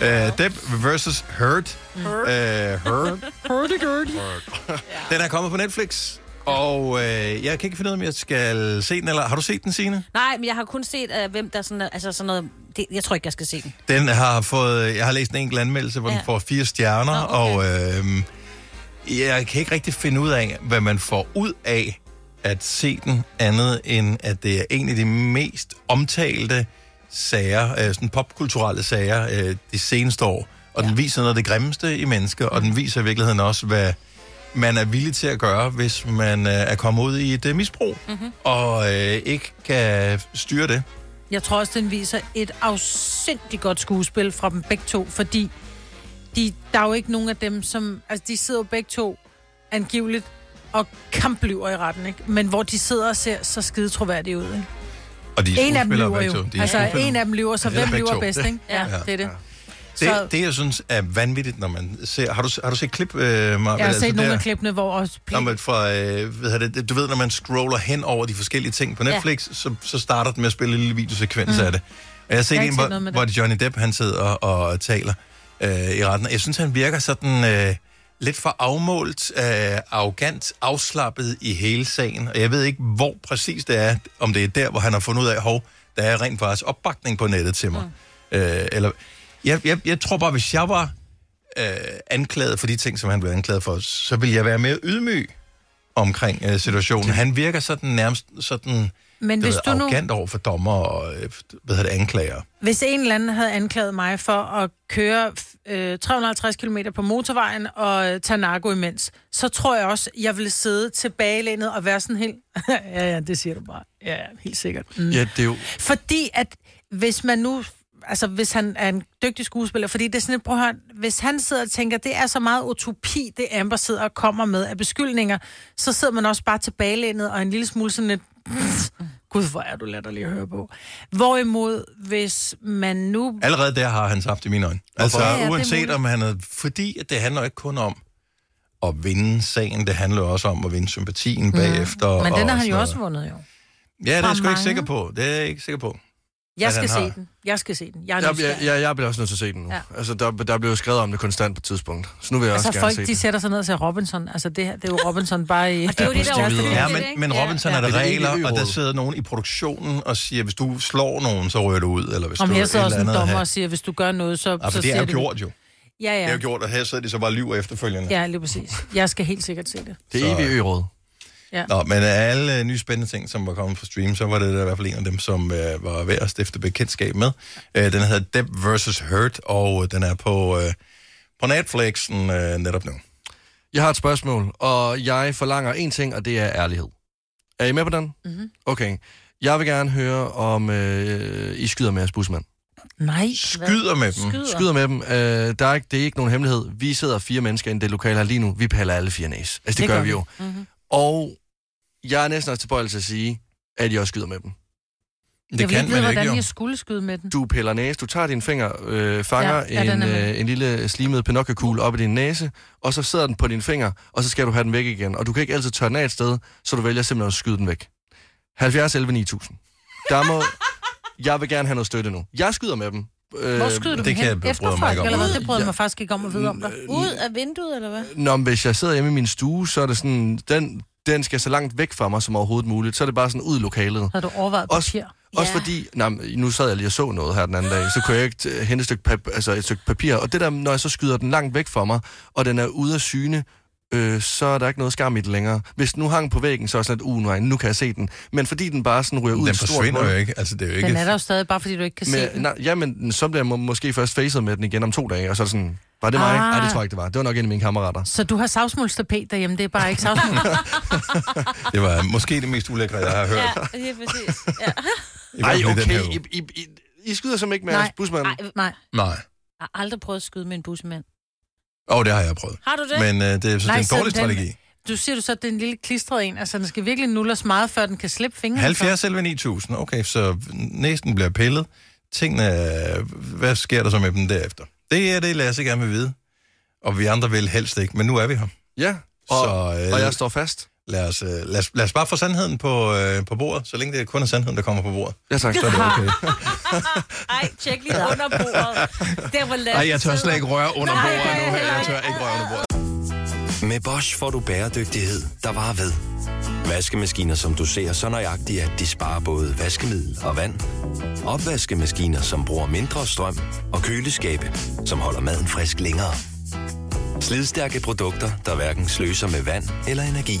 Uh, Depp versus Heard. Uh, Heard. (laughs) Hurdy gurdy. Den er kommet på Netflix, og øh, jeg kan ikke finde ud af, om jeg skal se den, eller har du set den, Signe? Nej, men jeg har kun set, uh, hvem der sådan, altså sådan noget... Det, jeg tror ikke, jeg skal se den. Den har fået, jeg har læst en enkelt anmeldelse, hvor ja. den får fire stjerner, Nå, okay. og øh, jeg kan ikke rigtig finde ud af, hvad man får ud af at se den, andet end at det er en af de mest omtalte sager, øh, sådan popkulturelle sager øh, de seneste år. Og ja. den viser noget af det grimmeste i mennesker, og den viser i virkeligheden også, hvad man er villig til at gøre, hvis man øh, er kommet ud i et øh, misbrug, mm-hmm. og øh, ikke kan styre det. Jeg tror også, den viser et afsindigt godt skuespil fra dem begge to, fordi de, der er jo ikke nogen af dem, som... Altså, de sidder jo begge to angiveligt og kamplyver i retten, ikke? Men hvor de sidder og ser så skide troværdige ud, ikke? Og de er En af dem lyver jo. De er Altså, en af dem lyver, så hvem lyver bedst, ikke? Ja, Ja. det er det. Det, Så- det, jeg synes er vanvittigt, når man ser... Har du, har du set klip, øh, Marvel? Jeg har set Altså, nogle der- af klippene, hvor også... Når man fra, øh, hvad hedder det, du ved, når man scroller hen over de forskellige ting på Netflix, ja. så, så starter den med at spille en lille videosekvens mm. af det. Og jeg har set Jeg har en, hvor, hvor det. Johnny Depp han sidder og, og taler øh, i retten. Jeg synes, han virker sådan øh, lidt for afmålt, øh, arrogant, afslappet i hele sagen. Og jeg ved ikke, hvor præcis det er, om det er der, hvor han har fundet ud af, hov, der er rent faktisk opbakning på nettet til mig. Mm. Øh, eller, jeg, jeg, jeg tror bare, hvis jeg var øh, anklaget for de ting, som han blev anklaget for, så ville jeg være mere ydmyg omkring øh, situationen. Han virker sådan nærmest sådan Men hvis ved, du nu... arrogant over for dommer og øh, hvad hedder det, anklager. Hvis en eller anden havde anklaget mig for at køre øh, 350 km på motorvejen og øh, tage narko imens, så tror jeg også, jeg ville sidde tilbagelænet og være sådan helt... (laughs) ja, ja, det siger du bare. Ja, ja, helt sikkert. Mm. Ja, det er jo... Fordi at hvis man nu... Altså, hvis han er en dygtig skuespiller, fordi det er sådan et, prøv høre, hvis han sidder og tænker, det er så meget utopi, det Amber sidder og kommer med af beskyldninger, så sidder man også bare tilbagelænet og en lille smule sådan lidt, (laughs) gud, hvor er du latterlig at høre på. Hvorimod, hvis man nu Allerede der har han haft i mine øjne. Altså, Ja, ja, uanset om han er... Fordi at det handler ikke kun om at vinde sagen, det handler også om at vinde sympatien bagefter. Mm. Men og den har han jo også vundet, jo. Ja, det er jeg sgu ikke sikker på. Det er jeg ikke sikker på. Jeg skal se den. Jeg skal se den. Jeg Jeg, jeg, jeg, jeg bliver også nødt til at se den nu. Ja. Ja. Altså, der, der blev jo skrevet om det konstant på et tidspunkt. Så nu vil jeg Altså også gerne folk, se de det. sætter sig ned og ser Robinson. Altså det, her, det er jo Robinson bare i... Og det er jo det, der Ja, er men- også Ja, det, men, men Ja. Robinson Ja. er der Det er det regler, og der sidder nogen i produktionen og siger, hvis du slår nogen, så ryger du ud. Eller hvis Om du her sidder også en dommer her. og siger, hvis du gør noget, så, Ja, så for det siger er jo det- gjort jo. Ja, Det er ja. jo gjort, og her sidder de så bare lyver efterfølgende. Ja, lige præcis. Jeg skal helt sikkert se det. Det er evige ø-råd. Nå, men af alle øh, nye spændende ting, som var kommet på stream, så var det da i hvert fald en af dem, som øh, var værd at stifte bekendtskab med. Øh, den hedder Depp vs. Hurt, og øh, den er på, øh, på Netflix øh, netop nu. Jeg har et spørgsmål, og jeg forlanger en ting, og det er ærlighed. Er I med på den? Mhm. Okay. Jeg vil gerne høre, om øh, I skyder med jeres busmand. Nej. Skyder med dem. Skyder. Skyder med dem. Øh, der er ikke, det er ikke nogen hemmelighed. Vi sidder fire mennesker i det lokale her lige nu. Vi paller alle fire næs. Altså, det, Det gør gør vi vi. jo. Mhm. Og jeg er næsten også tilbøjelig til at sige, at I også skyder med dem. Det jeg kan ikke vide, man ikke, hvordan jo. jeg skulle skyde med den. Du piller næse, du tager din finger, øh, fanger Ja, en, øh, en lille slimet pinocchio op i din næse, og så sidder den på din finger, og så skal du have den væk igen. Og du kan ikke altid tørre den af et sted, så du vælger simpelthen at skyde den væk. 70 11 9000. Der må... Jeg vil gerne have noget støtte nu. Jeg skyder med dem. Øh, Hvor skyder du det kan hen? jeg ikke om. Eller hvad? Det bryder jeg mig faktisk ikke om at vide om dig. Ud af vinduet, eller hvad? Når hvis jeg sidder hjemme i min stue, så er det sådan, den, den skal så langt væk fra mig som overhovedet muligt. Så er det bare sådan ud i lokalet. Har du overvejet Også- papir? Også Ja. fordi, nej, men nu sad jeg lige og så noget her den anden dag, så kunne jeg ikke øh, hente et stykke, pap, altså et stykke papir. Og det der, når jeg så skyder den langt væk fra mig, og den er ude af syne, øh, så er der ikke noget skam i det længere. Hvis den nu hang på væggen, så er sådan lidt, uh, nej, nu kan jeg se den. Men fordi den bare sådan ryger ud i Den et stort forsvinder hul, jo ikke. Altså, det er jo ikke... Den er der jo stadig, bare fordi du ikke kan se med, den. nej, ja, men så bliver jeg må, måske først facet med den igen om to dage, og så er sådan, var det mig? Ah. Nej, det tror jeg ikke, det var. Det var nok en af mine kammerater. Så du har savsmulstapet derhjemme, det er bare ikke savsmul. (laughs) Det var måske det mest ulækre, jeg har hørt. Ja, det er præcis. Ja. (laughs) Her okay. I, I, I, I skyder som ikke med Nej. jeres busmand. Ej, Nej. Nej. jeg har aldrig prøvet at skyde med en busmand. Åh, oh, det har jeg prøvet. Har du det? Men øh, det er, så Nej, det er en dårlig den- strategi. Du siger du så, at det er en lille klistret en. Altså, den skal virkelig nulles meget, før den kan slippe fingrene. 70 11 9000. Okay, så næsten bliver pillet. Tingene, er- hvad sker der så med dem derefter? Det er det, Lasse gerne vil vide. Og vi andre vil helst ikke, men nu er vi her. Ja, og, Så, øh, og jeg står fast. Lad os, øh, lad os, lad os bare få sandheden på, øh, på bordet, så længe det kun er sandheden, der kommer på bordet. Ja, tak. Så er det okay. (laughs) Ej, tjek lige under bordet. Der var Nej, jeg tør slet ikke røre under Nej, bordet nu. nej. Jeg tør ikke røre under bordet. Med Bosch får du bæredygtighed, der varer ved. Vaskemaskiner, som du ser så nøjagtigt, at de sparer både vaskemiddel og vand. Opvaskemaskiner, som bruger mindre strøm. Og køleskabe, som holder maden frisk længere. Slidstærke produkter, der hverken sløser med vand eller energi.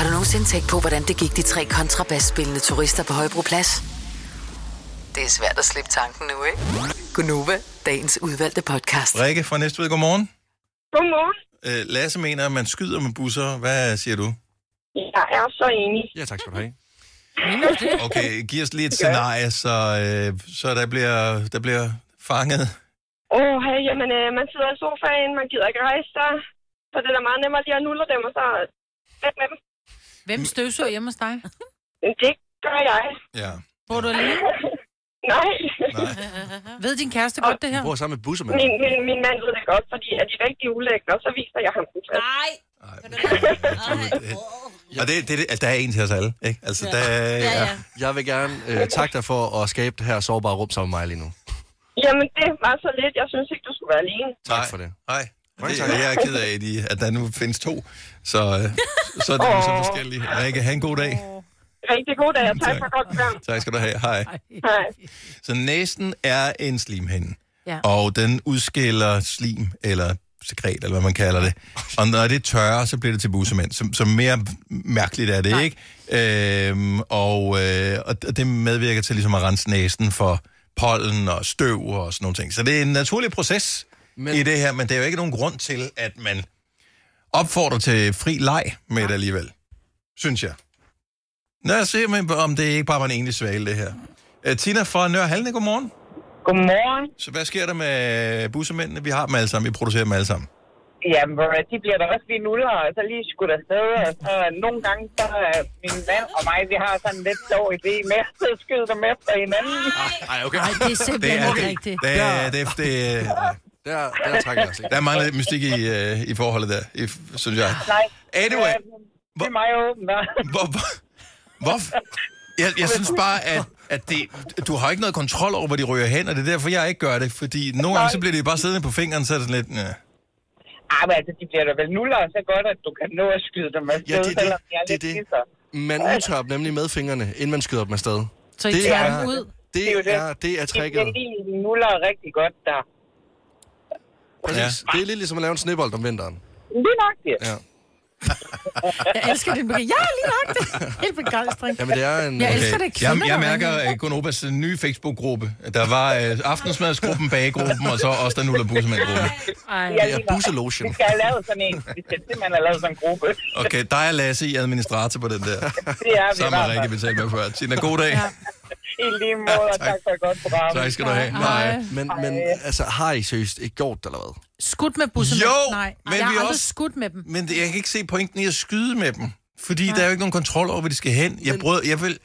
Har du nogensinde tænkt på, hvordan det gik de tre kontrabasspillende turister på Højbroplads? Det er svært at slippe tanken nu, ikke? Gunova, dagens udvalgte podcast. Rikke fra Næstved, godmorgen. Godmorgen. Øh, Lasse mener, at man skyder med busser. Hvad siger du? Jeg er så enig. Ja, tak skal du have. (laughs) Okay, giv os lige et scenarie, så, øh, så der, bliver, der bliver fanget. Åh, oh, hey, jamen, øh, man sidder i sofaen, man gider ikke rejse sig. Så det er da meget nemmere lige at nulle dem, og så med dem. Hvem støvsuger hjemme hos dig? Det gør jeg. Ja. Bor du alene? (laughs) Nej. Ved din kæreste godt det her? Bor sammen med busser med. Min, min, min mand ved det godt, fordi er de rigtig ulækre, så viser jeg ham den først. Nej. Og det, det, det, altså, der er en til os alle, ikke? Altså, der, ja. Jeg vil gerne øh, takke dig for at skabe det her sårbare rum sammen med mig lige nu. Jamen, det var så lidt. Jeg synes ikke, du skulle være alene. Tak for det. Nej. Mange Det, tak. jeg er ked af, at, I- at der nu findes to. Så, øh, så er det jo så forskellige. Rikke, have en god dag. Rigtig god dag, og tak for godt program. Tak skal du have. Hej. Hej. Så næsten er en slimhinde. Ja. Og den udskiller slim, eller sekret, eller hvad man kalder det. Og når det tørrer, så bliver det til bussemænd. Så, så mere mærkeligt er det, Nej. ikke? Øhm, og, øh, og det medvirker til ligesom at rense næsen for pollen og støv og sådan nogle ting. Så det er en naturlig proces men... i det her, men det er jo ikke nogen grund til, at man opfordrer til fri leg med det alligevel. Synes jeg. Lad os se, om- om det ikke bare var en enlig svale, det her. Uh, Tina fra Nørre Halne, godmorgen. Godmorgen. Så hvad sker der med bussemændene? Vi har dem alle sammen, vi producerer dem alle sammen. Jamen, hvor de bliver da også lige nuller, og så lige skudt afsted, og så nogle gange, så er min mand og mig, vi har sådan lidt sjov idé med at skyde dem efter hinanden. Ej, okay. Nej, det er simpelthen ikke rigtigt. Det, er- det, er- det, er- Der, der trækker jeg os ikke. der mangler lidt mystik i, uh, i forholdet der, i, synes jeg. Nej. Anyway, Øh, det er mig åbent. hvor, hvor, hvor, jeg, jeg synes bare, at, at det, du har ikke noget kontrol over, hvor de ryger hen, og det er derfor, jeg ikke gør det. Fordi nogle gange, så bliver de bare siddende på fingeren, så er det sådan lidt... Ja. Ah, men altså, de bliver da vel nuller, så godt, at du kan nå at skyde dem afsted, Ja, det er det. selvom de er Det er lidt det. kisser. Man dem nemlig med fingrene, inden man skyder dem afsted. Så I det tager er, dem ud? Det er jo det. er, det er De tricket. bliver lige nuller rigtig godt der. Præcis. Det er lidt ligesom at lave en snebold om vinteren. Lige nok det. Ja. (laughs) Jeg elsker den begreb. Ja, lige nok det. Helt begejstring. Jamen, det er en... Jeg elsker det, Jeg, kvinder, jeg der mærker uh, nye Facebook-gruppe. Der var uh, aftensmadsgruppen, bagegruppen, og så også der nuller. Ja, Det er busselotion. Vi skal have lavet sådan en. Vi skal simpelthen have lavet sådan en gruppe. Okay, dig og Lasse i administrator på den der. Det er vi Sammen med Rikke, vi talte med før. Tina, god dag. I lige måde, og (laughs) tak for et godt program. Tak skal du have. Hej. Nej. Men, men altså, har I seriøst ikke gjort det, eller hvad? Skudt med bussemænd? Jo, Nej, men jeg har vi også- skudt med dem. Men det, jeg kan ikke se pointen i at skyde med dem. Fordi Nej. der er jo ikke nogen kontrol over, hvor de skal hen. Jeg, brød, jeg, vil,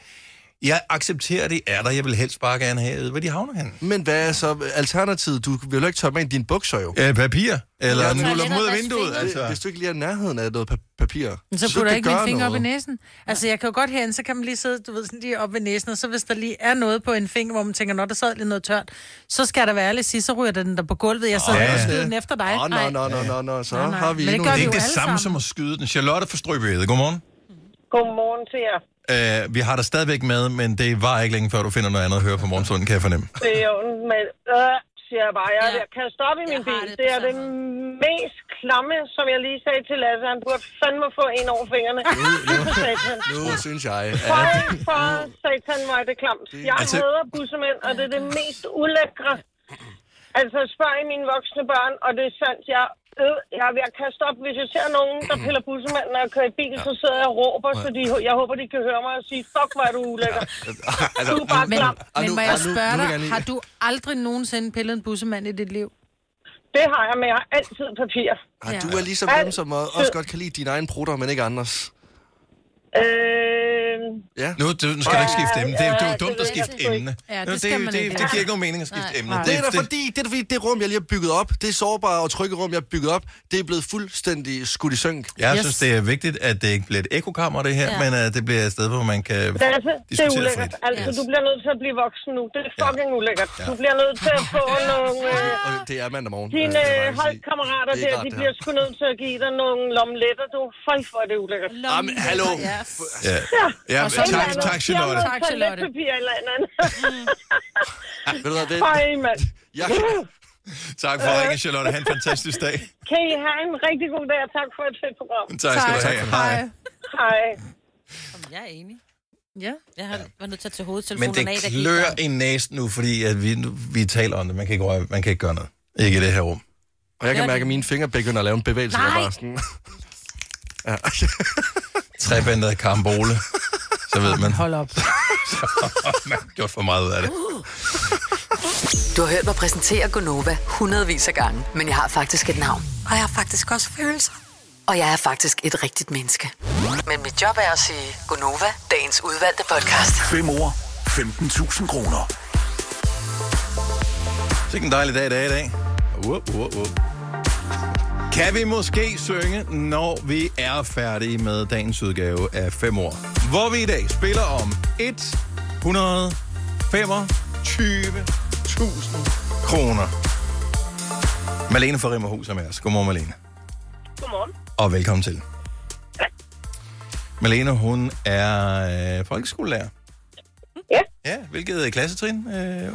jeg accepterer, det er der. Jeg vil helst bare gerne have, hvor de havner hen. Men hvad er så alternativet? Du vil jo ikke tørre med i dine bukser, jo. Ja, papir. Eller Ja, nuller dem ud af toilet- vinduet. Altså. Hvis du ikke lige er i nærheden af noget pa- papir, Men så du putter jeg ikke min finger op i noget. næsen. Altså, jeg kan jo godt herinde, så kan man lige sidde, du ved, sådan lige op ved næsen, og så hvis der lige er noget på en finger, hvor man tænker, når der sad lidt noget tørt, så skal der være ærlig sige, så ryger den der på gulvet. Jeg sidder Ja, og skyder den efter dig. Åh, nå, Nej. nå, nå, nå, nå, så Nej, nej. har vi Men det endnu gør Det er ikke det samme som at skyde den. Charlotte fra Strøbøde, godmorgen. Godmorgen til jer. Uh, vi har dig stadigvæk med, men det var ikke længe før, du finder noget andet at høre på morgenstunden, kan jeg fornemme. Det er jo med, øh, siger jeg bare. Jeg Ja. kan jeg stoppe i min Jeg bil. det Det, er det mest klamme, som jeg lige sagde til Lasse. Han burde fandme få en over fingrene. (laughs) For satan. Nu synes jeg, at... for satan, hvor er det klamt. Jeg Altså- hader bussemænd, og det er det mest ulækre. Altså, spørg i mine voksne børn, og det er sandt, jeg, øh, jeg er ved at kaste op. Hvis jeg ser nogen, der piller bussemanden, når jeg kører i bil, så sidder jeg og råber, så de, jeg håber, de kan høre mig og sige, fuck, hvor er du ulækker. Altså, Du er bare Men, klam. Men nu- må jeg spørge dig, har du aldrig nogensinde pillet en bussemand i dit liv? Det har jeg, men jeg har altid papir. Ah, du er ligesom dem, som også godt kan lide dine egne prutter, men ikke andres. Øh, Ja. Nu, du, nu skal du ikke skifte emne. Det, er- det er jo Ja, dumt det at skifte emne. Ja, det man det, ikke. det giver ikke nogen mening at skifte emne. Det er da fordi, det, er fordi, det rum, jeg lige har bygget op, det sårbare og trygge rum, jeg har bygget op, det er blevet fuldstændig skudt i synk. Jeg Yes. synes, det er vigtigt, at det ikke bliver et ekokammer, det her, Ja. men at det bliver et sted, hvor man kan det er diskutere ulækkert. frit. Altså, Yes. du bliver nødt til at blive voksen nu. Det er fucking ulækkert. Ja. Du bliver nødt til at få nogle... Øh, Og det er mandag morgen. dine øh, øh, holdkammerater Det er der, de det bliver sgu nødt til at give dig nogle lomletter. Du, føj for er det ulækkert. Jamen, hallo. Ja, ja Og så men en tak, anden. tak, Charlotte. Tak, Charlotte. Toiletpapir eller andet. (laughs) Ved du hvad, det, Føj, mand. jeg, (laughs) Tak for ringen, Charlotte. Ha' en fantastisk dag. Kan I have en rigtig god dag, og tak for et fedt program. Tak skal du have. Hej. Hej. Jamen, Jeg er enig. Ja. Jeg har været nødt til at tage Men hovedtelefonen af, det der gik klør der. i næsen nu, fordi at vi, nu- vi taler om det. Man kan ikke, røre, man kan ikke gøre noget. Ikke i det her rum. og jeg kan mærke, at mine fingre begynder at lave en bevægelse. Der Nej. bare sådan, (laughs) ja. Trebandet karambole. Så ved man, Hold op. (laughs) man har gjort for meget ud af det. Du har hørt mig præsentere Gonova hundredvis af gange, men jeg har faktisk et navn. Og jeg har faktisk også følelser. Og jeg er faktisk et rigtigt menneske. Men mit job er at sige Gonova, dagens udvalgte podcast. 5 år, 15.000 kroner. Det er en dejlig dag i dag i dag. Uh, uh, uh. Kan vi måske synge, når vi er færdige med dagens udgave af 5 år? Hvor vi i dag spiller om 125.000 kroner. Malene fra Rimmerhus er med os. Godmorgen, Malene. Godmorgen. Og velkommen til. Malene, hun er øh, folkeskolelærer. Ja. Ja, hvilket klassetrin? Øh,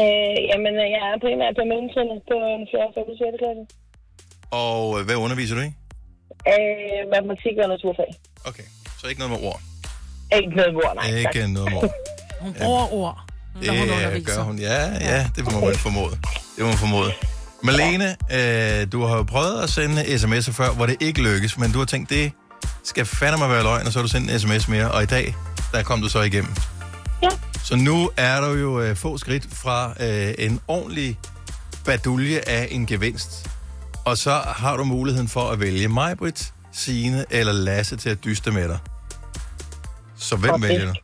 Øh, jamen, øh, jeg er primært på mellemtrinnet på en 4. 5. 6. klasse. Og øh, hvad underviser du i? Øh, matematik og naturfag. Okay, så ikke noget med ord. Ikke noget ord, nej. tak. Ikke noget med ord. (laughs) Hun bruger ord, når hun Det underviser. gør hun. Ja, ja, det må man formode. Det må man formode. Malene, øh, du har jo prøvet at sende sms'er før, hvor det ikke lykkes, men du har tænkt, det skal fandme være løgn, og så har du sendt en sms mere, og i dag, der kom du så igennem. Ja. Så nu er du jo øh, få skridt fra øh, en ordentlig badulje af en gevinst. Og så har du muligheden for at vælge mig, Britt, Signe eller Lasse til at dyste med dig. Så hvem Okay. vælger du?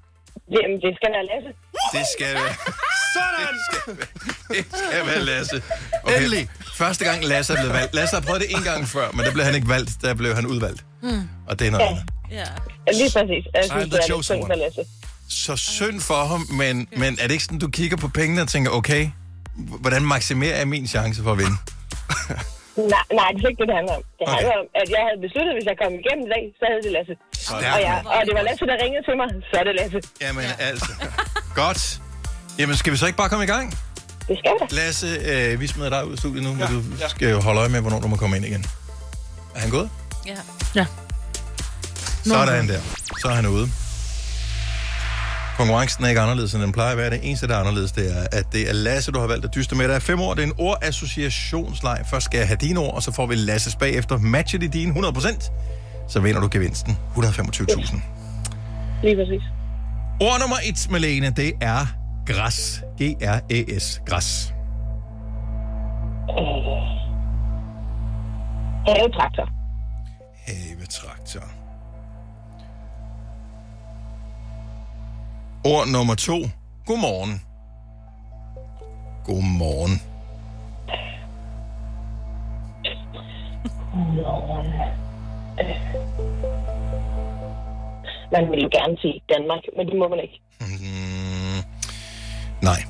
Jamen, det skal være Lasse. Det skal være... (laughs) Sådan! Det skal være, det skal være Lasse. Okay. Endelig. Første gang Lasse er blevet valgt. Lasse har prøvet det en gang før, men der blev han ikke valgt. Der blev han udvalgt. Mm. Og det er noget andet. Ja. Ja, lige præcis. Jeg synes, det er lidt synd for Lasse. Så synd for ham, men, men er det ikke sådan, du kigger på pengene og tænker, okay, hvordan maksimerer jeg min chance for at vinde? (laughs) Nej, nej, det er ikke det, det handler om. Det Okay. handler om, at jeg havde besluttet, at hvis jeg kom igennem i dag, så havde det Lasse. Stærkt, Og, jeg, og det var Lasse, der ringede til mig, så er det Lasse. Jamen altså. Godt. Jamen, skal vi så ikke bare komme i gang? Det skal vi Lasse, øh, vi smider dig ud af studiet nu, men du skal jo holde øje med, hvornår du må komme ind igen. Er han gået? Ja. Ja. Sådan der. Så er han ude. Konkurrencen er ikke anderledes, end den plejer at være. Det eneste, der er anderledes, det er, at det er Lasse, du har valgt at dyste med. Der er fem år. Det er en ordassociationsleg. Først skal jeg have dine ord, og så får vi Lasses bagefter. Matcher de dine 100%, så vinder du gevinsten. 125.000. Lige præcis. Ord nummer et, Malene, det er græs. G-R-A-S. Græs. Havetraktor. Havetraktor. Ord nummer to. Godmorgen. Godmorgen. Godmorgen. Man vil jo gerne sige Danmark, men det må man ikke. Mm, nej,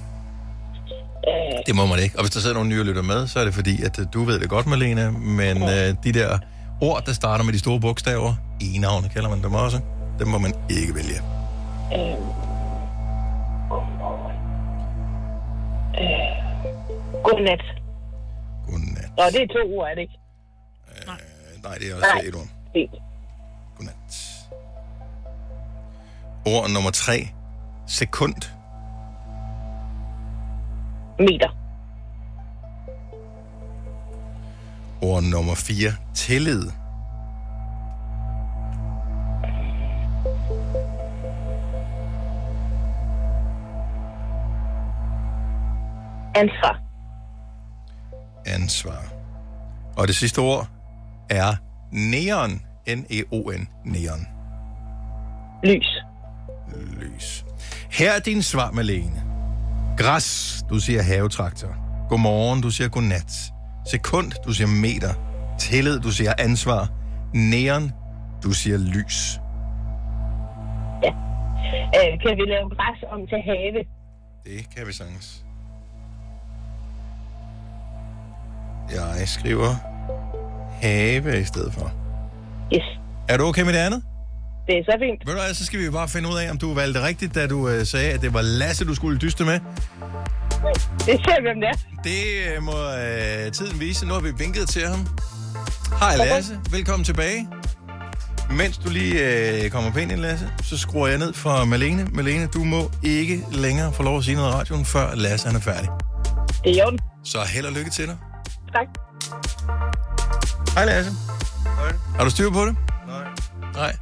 Øh, det må man ikke. Og hvis der sidder nogle nye og lytter med, så er det fordi, at øh, du ved det godt, Malene, men øh, de der ord, der starter med de store bogstaver, i navne kalder man dem også, dem må man ikke vælge. øh. Øh, godnat. Godnat. Nå, det er to ord, er det ikke? Øh, nej, det er også Nej. et ord. Fint. Godnat. Ord nummer tre. Sekund. Meter. Ord nummer 4. Tillid. Ansvar. ansvar. Og det sidste ord er neon. N-E-O-N. Neon. Lys. Lys. Her er din svar, Malene. Græs, du siger havetraktor. Godmorgen, du siger godnat. Sekund, du siger meter. Tillid, du siger ansvar. Neon, du siger lys. Øh, kan vi lave græs om til have? Det kan vi sagtens. Jeg skriver have i stedet for. Yes. Er du okay med det andet? Det er så fint. Ved du hvad, så skal vi jo bare finde ud af, om du valgte rigtigt, da du øh, sagde, at det var Lasse, du skulle dyste med. Det ser hvem det er. Det øh, må øh, tiden vise. Nu har vi vinket til ham. Hej Lasse, velkommen tilbage. Mens du lige øh, kommer pænt ind, Lasse, så skruer jeg ned for Malene. Malene, du må ikke længere få lov at sige noget i radioen, før Lasse han er færdig. Det er orden. Så held og lykke til dig. Tak. Hej Lasse. Hej. Har du styr på det? Nej. Nej.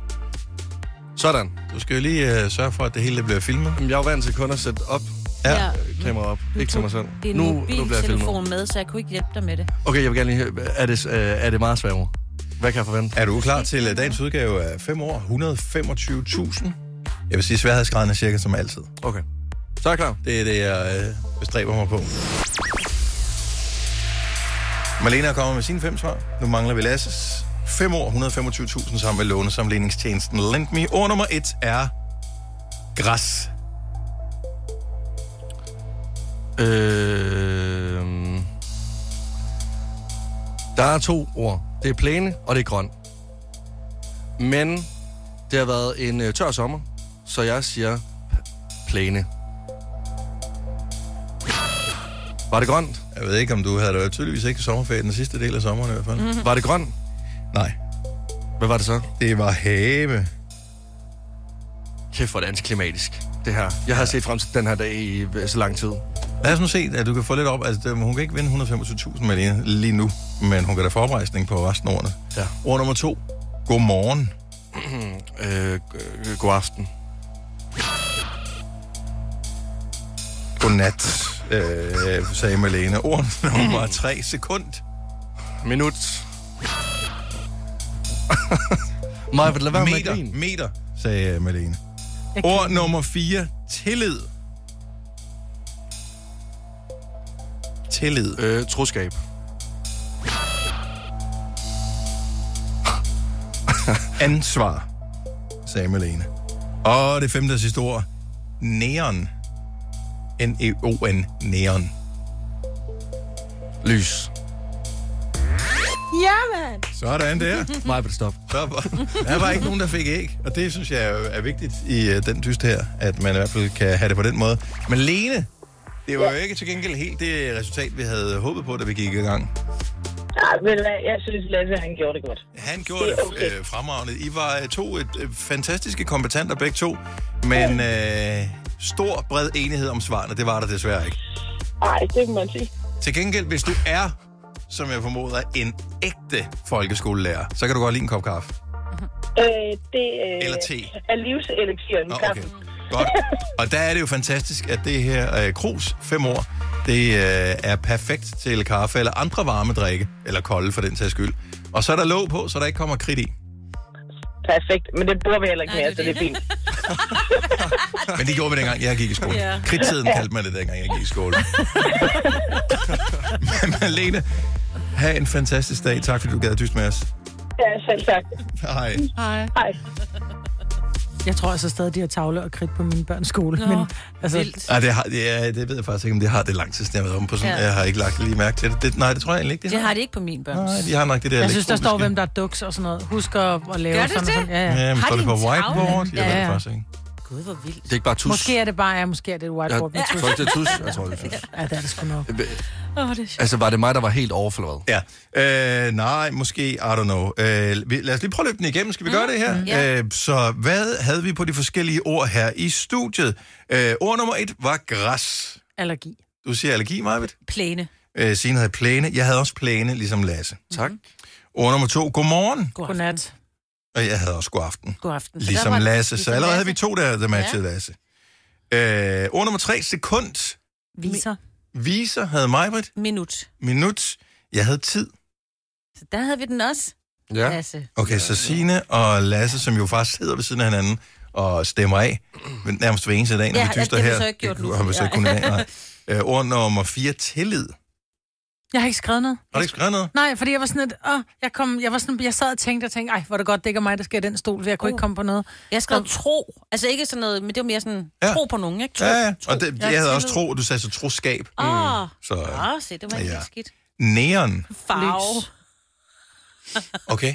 Sådan. Du skal jo lige øh, sørge for, at det hele bliver filmet. Jamen, jeg er jo vant til kun at sætte op. Ja. Ja. Kamera op. Ikke til mig selv. Nu, nu bliver jeg filmet. med, så jeg kunne ikke hjælpe dig med det. Okay, jeg vil gerne lige høre, er det, øh, er det meget svært? Hvad kan jeg forvente? Er du klar til øh, dagens udgave af 5 år? 125.000? Jeg vil sige, sværhedsgraden er cirka som altid. Okay. Så er jeg klar. Det er det, jeg øh, bestræber mig på. Malena kommer med sine fem svar. Nu mangler vi Lasses. 5 år, 125.000 sammen med lånesamligningstjenesten LendMe. Ord nummer 1 er græs. Øh, der er to ord. Det er plæne, og det er grøn. Men det har været en øh, tør sommer, så jeg siger plæne. Var det grønt? Jeg ved ikke, om du havde det tydeligvis ikke sommerferie den sidste del af sommeren i hvert fald. Mm-hmm. Var det grøn? Nej. Hvad var det så? Det var have. Kæft, hvor det antiklimatisk, det her. Jeg har set frem til den her dag i øh, så lang tid. Lad os nu se, at du kan få lidt op. Altså, det- hun kan ikke vinde 125.000 Malene lige nu, men hun kan da få oprejsning på resten af ordene. Ja. Ord nummer to. Godmorgen. (clears throat) øh, g- god aften. Godnat, øh, sagde Malene. Ord nummer (laughs) tre. Sekund. Minut. (laughs) Maja, vil lade være med meter, grine? meter, sagde Malene. Ord nummer 4. Tillid. Tillid. Øh, troskab. (laughs) Ansvar, sagde Malene. Og det femte og sidste ord. Neon. N-E-O-N. Neon. Lys. Ja, mand! Sådan der. Maja, vil stop. Så var, der var ikke nogen, der fik æg. Og det synes jeg er, er vigtigt i uh, den dyst her, at man i hvert fald kan have det på den måde. Men Lene, det var jo ikke til gengæld helt det resultat, vi havde håbet på, da vi gik i gang. Nej, men jeg synes, Lasse, han gjorde det godt. Han gjorde Det det, (laughs) okay. øh, fremragende. I var øh, to et, øh, fantastiske kompetenter begge to, men øh, stor, bred enighed om svarene, det var der desværre ikke. Nej, det må man sige. Til gengæld, hvis du er, som jeg formoder, en ægte folkeskolelærer, så kan du godt lide en kop kaffe. Øh, det øh, Eller te. er livselektieren. Nå, okay. Godt. Og der er det jo fantastisk, at det her øh, krus, fem år, det øh, er perfekt til kaffe eller andre varme drikke, eller kolde for den sags skyld. Og så er der låg på, så der ikke kommer kridt i. Perfekt, men det bruger vi heller ikke mere, så det er fint. (laughs) Men det gjorde vi dengang, jeg gik i skole. Ja. Kridtiden kaldte man det, dengang jeg gik i skole. (laughs) Men Malene, have en fantastisk dag. Tak fordi du gad at dyste med os. Ja, selv tak. Hej. Hej. Hej. Jeg tror altså stadig, de har tavle og kridt på min børns skole. Nå, men, altså, vildt. Ej, det, har, det, er, det ved jeg faktisk ikke, om det har det lang tid, siden jeg har været om på sådan. Ja. Ja. Jeg har ikke lagt lige mærke til det. det. Nej, det tror jeg egentlig ikke, Det har de ikke på min børn. Nej, de har nok det der jeg synes, der står, hvem der er duks og sådan noget. Husk at, at lave Gør det sådan det? sådan. Ja, ja. Ja, men Har står de det på whiteboard? Jeg Ja, ved det ja. faktisk ikke. Gud, hvor vildt. Det er ikke bare tus. Måske er det bare, ja, måske er det et whiteboard Jeg, med jeg tus. tror ikke, det er tus. (laughs) Jeg tror, det er tus. Ja, det er det sgu nok. Åh, det er sjovt. Altså, var det mig, der var helt off, eller hvad? Ja. Øh, nej, måske, I don't know. Øh, vi, lad os lige prøve at løbe den igennem. Skal vi gøre det her? Mm. Ja. Øh, så hvad havde vi på de forskellige ord her i studiet? Øh, ord nummer et var græs. Allergi. Du siger allergi, Marvitt. Plæne. Øh, Signe havde plæne. Jeg havde også plæne, ligesom Lasse. Tak. Ord nummer to, godmorgen. God Godnat. Og jeg havde også god aften. God aften. Så der Ligesom var- Lasse. Så ligesom allerede havde vi to, der, der matchede ja. Lasse. Øh, ord nummer tre, sekund. Viser. Viser havde Majbrit. Minut. Minut. Jeg havde tid. Så der havde vi den også. Ja. Lasse. Okay, så Signe og Lasse, som jo faktisk sidder ved siden af hinanden og stemmer af, men nærmest hver eneste dag, når Ja, vi ja, dyster det har vi her. så ikke gjort nu. har vi så ikke kunnet nej. (laughs) Øh, ord nummer 4, tillid. Jeg har ikke skrevet noget. Har du ikke skrevet noget? Nej, fordi jeg var sådan et, åh, jeg, kom, jeg, var sådan, jeg sad og tænkte og tænkte, ej, hvor er det godt, det ikke er mig, der skal i den stol, for jeg kunne uh. ikke komme på noget. Jeg skrev tro. Altså ikke sådan noget, men det var mere sådan Ja. ja. tro på nogen, ikke? Tro, Ja, ja. Tro. Og det, Ja, jeg havde også tro, du sagde så troskab. Åh, oh. Så, Åh, se, det var Ja. ja. skidt. neon. Farve. (laughs) Okay.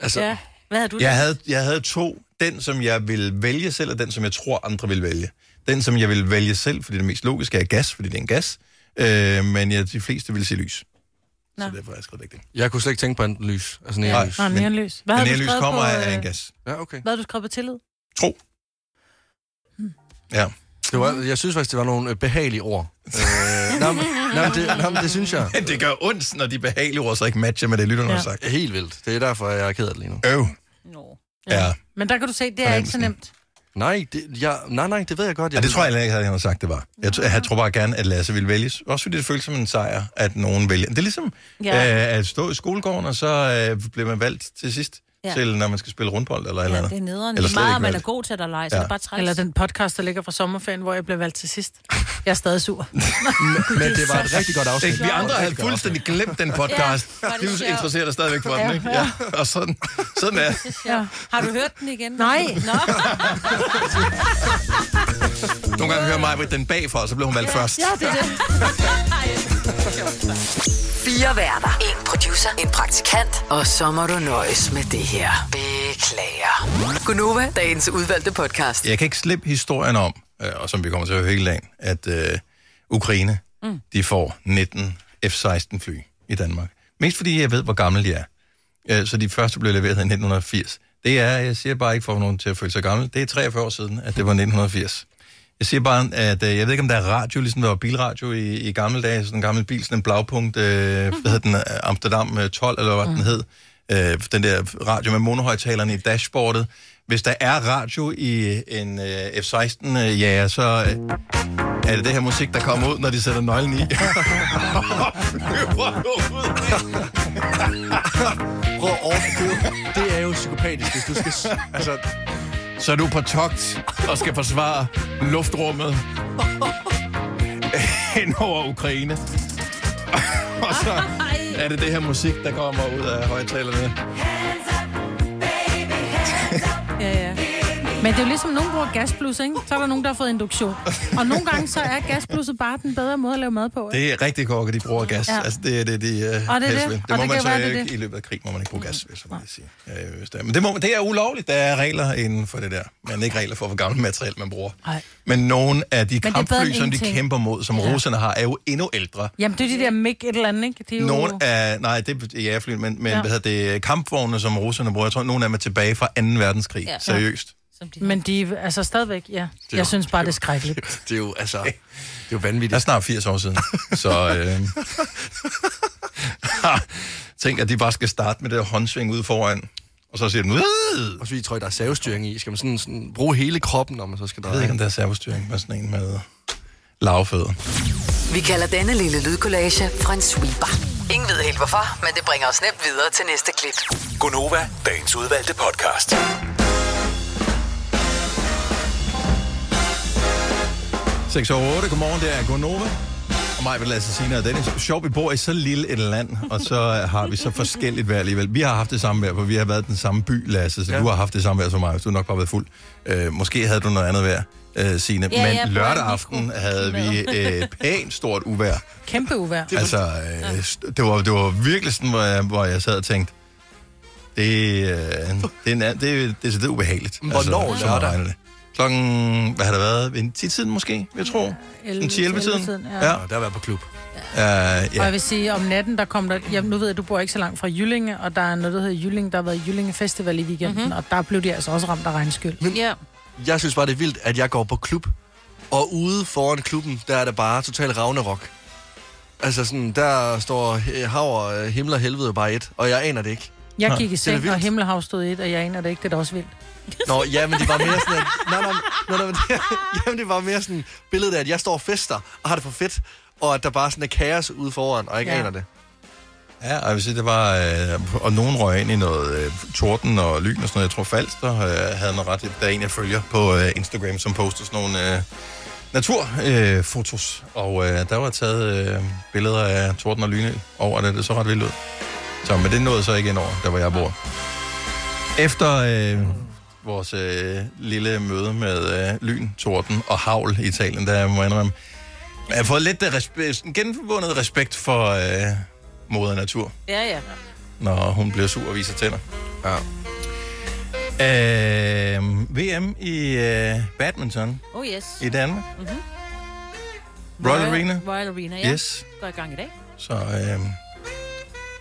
Altså, Ja. Hvad havde du Jeg der? havde, jeg havde to. Den, som jeg ville vælge selv, og den, som jeg tror, andre vil vælge. Den, som jeg vil vælge selv, fordi det mest logiske er gas, fordi det er en gas. Øh, men jeg, de fleste vil se lys. Nå. Så derfor har jeg skrevet væk det. Jeg kunne slet ikke tænke på andet lys. Altså Nej. neonlys. Nå, Men- neonlys. Hvad Men havde du skrevet kommer på, af af en øh, gas. Ja, okay. Hvad havde du skrevet på tillid? Tro. Ja. Det var, jeg synes faktisk, det var nogle øh, behagelige ord. Øh, (laughs) nej, men, nej, men det, nej, men det synes jeg. Det gør ondt, når de behagelige ord så ikke matcher med det, lytterne ja. har sagt. Helt vildt. Det er derfor, jeg er ked af det lige nu. Øv. Nå. Ja. Men der kan du se, det er ikke så nemt. Nej, det, jeg, nej, nej, det ved jeg godt. ja, det tror jeg heller ikke, at han har sagt, det var. Jeg, tror- jeg tror bare gerne, at Lasse ville vælges. Også fordi det føles som en sejr, at nogen vælger. Det er ligesom Ja. ja. øh, at stå i skolegården, og så øh, bliver man valgt til sidst, ja. Ja. til når man skal spille rundbold eller et eller Ja, andet. det er nederen. Eller meget, man er god til at lege, så Ja. det er bare træls. Eller den podcast, der ligger fra sommerferien, hvor jeg blev valgt til sidst. Jeg er stadig sur. (laughs) Men det var et (laughs) rigtig godt afsnit. Vi andre havde fuldstændig glemt den podcast. Ja, Ja, sjovt. interesserer dig stadigvæk for Ja, den, ikke? Ja. Og sådan, sådan er. Ja. Har du hørt den igen? Nej. Nå. Nogle gange hører mig den bagfra, og så blev hun valgt først. Ja, det er det. (laughs) Fire værter. En producer. En praktikant. Og så må du nøjes med det her. Beklager. Gunova, dagens udvalgte podcast. Jeg kan ikke slippe historien om, øh, og som vi kommer til at høre hele dagen, at øh, Ukraine, mm. de får 19 F-16 fly i Danmark. Mest fordi jeg ved, hvor gamle de er. Øh, så de første blev leveret i 1980. Det er, jeg siger bare ikke for nogen til at føle sig gammel, det er 43 år siden, at det var 1980. Jeg siger bare, at øh, jeg ved ikke, om der er radio, ligesom der var bilradio i, i gamle dage, sådan en gammel bil, sådan en blaupunkt, øh, hvad hed den, øh, Amsterdam øh, 12, eller hvad mm. den hed, øh, den der radio med monohøjtalerne i dashboardet. Hvis der er radio i en øh, F-16 øh, så øh, er det det her musik, der kommer ud, når de sætter nøglen i. (laughs) Prøv at overføre. Det er jo psykopatisk, hvis du skal... Altså, så er du på togt og skal forsvare luftrummet (laughs) hen over Ukraine. (laughs) og så er det det her musik, der kommer ud af højtalerne. (laughs) Ja, ja. Men det er jo ligesom, nogen bruger gasplus, ikke? Så er der nogen, der har fået induktion. Og nogle gange, så er gasplusset bare den bedre måde at lave mad på. Ikke? Det er rigtig korker, de bruger gas. Ja. Altså, det er det, de uh, det er helst det. vil. Og Det må det man så være, det ikke. det. I løbet af krig må man ikke bruge gas, hvis man sige. Ja, hvis det er. Men det, må, det er ulovligt. Der er regler inden for det der. Men ikke regler for, hvor gammelt materiale man bruger. Nej. Men nogle af de det bedre kampfly, som de kæmper mod, som Ja. russerne har, er jo endnu ældre. Jamen, det er de der MiG et eller andet, ikke? Det er jo... Nogle af, nej, det er jægerfly, men, men Ja. hvad hedder det, kampvogne, som russerne bruger, jeg tror, nogle af dem er tilbage fra 2. verdenskrig. Ja. Seriøst. Men de er altså stadigvæk, ja. jo- Jeg synes bare, det er skrækkeligt. (laughs) det er jo, altså... Det er jo Det er vanvittigt. snart 80 år siden. Så øh, (laughs) tænk, at de bare skal starte med det håndsving ude foran. Og så siger den, "Ude!" Og så vi tror, der er savestyring i. Skal man sådan, sådan bruge hele kroppen, når man så skal jeg ved dreje? ikke, om der er servostyring med sådan en med lavfødder. Vi kalder denne lille lydkollage en sweeper. Ingen ved helt hvorfor, men det bringer os nemt videre til næste klip. Gunova, dagens udvalgte podcast. 6 over 8, godmorgen, det er Gonova. Og mig vil Lasse Sina og Dennis. Sjovt, vi bor i så lille et land, og så har vi så forskelligt vejr alligevel. Vi har haft det samme vejr, for vi har været i den samme by, Lasse, så Ja. ja. du har haft det samme vejr som mig, så du har nok bare været fuld. Øh, måske havde du noget andet vejr, øh, Signe. Ja, Men ja, lørdag en aften havde vi øh, pænt stort uvejr. Kæmpe uvær. Altså, øh, st- det, var, det var virkelig sådan, hvor jeg, hvor jeg sad og tænkte, det, øh, det, er, det, er- det er så det er ubehageligt. Hvornår man lørdag? Klokken, hvad har det været? En 10-tiden måske, jeg tror. En 10-11-tiden. Ja. Ja. Og der var jeg på klub. Uh, Og jeg ja. vil sige, om natten, der kom der... Jamen, nu ved jeg, at du bor ikke så langt fra Jyllinge, og der er noget, der hedder Jyllinge. Der har været Jyllinge Festival i weekenden, Mhm. mm-hmm. og der blev de altså også ramt af regnskyld. Ja. Jeg synes bare, det er vildt, at jeg går på klub, og ude foran klubben, der er det bare total ragnarok. Altså sådan, der står øh, hav og øh, himmel og helvede bare et, og jeg aner det ikke. Jeg gik i seng, vildt. og himmelhav stod et, og jeg aner det ikke. Det er da også vildt. Nå, ja, men det var mere sådan, at... Nej, nej, nej, nej, nej, jamen, det var mere sådan billedet af, at jeg står og fester, og har det for fedt, og at der bare sådan er kaos ude foran, og jeg ikke Ja. aner det. Ja, og jeg vil sige, det var... Øh, og nogen røg ind i noget øh, torden og lyn og sådan noget. Jeg tror, Falster øh, havde noget ret. Der er en, jeg følger på øh, Instagram, som poster sådan nogle øh, naturfotos. Øh, fotos. og øh, der var taget øh, billeder af torden og lyn over det. Det så ret vildt ud. Så, men det nåede så ikke ind over, der hvor jeg bor. Efter øh, vores øh, lille møde med øh, lyn, torden og havl i Italien, der må jeg indrømme, jeg har fået lidt øh, respe- genvundet respekt for øh, moder natur Ja, ja. når hun bliver sur og viser tænder. Ja. Øh, VM i øh, badminton Oh yes. i Danmark. Mm-hmm. Royal Arena. Royal Arena, ja. Yes. Går i gang i dag. Så øh,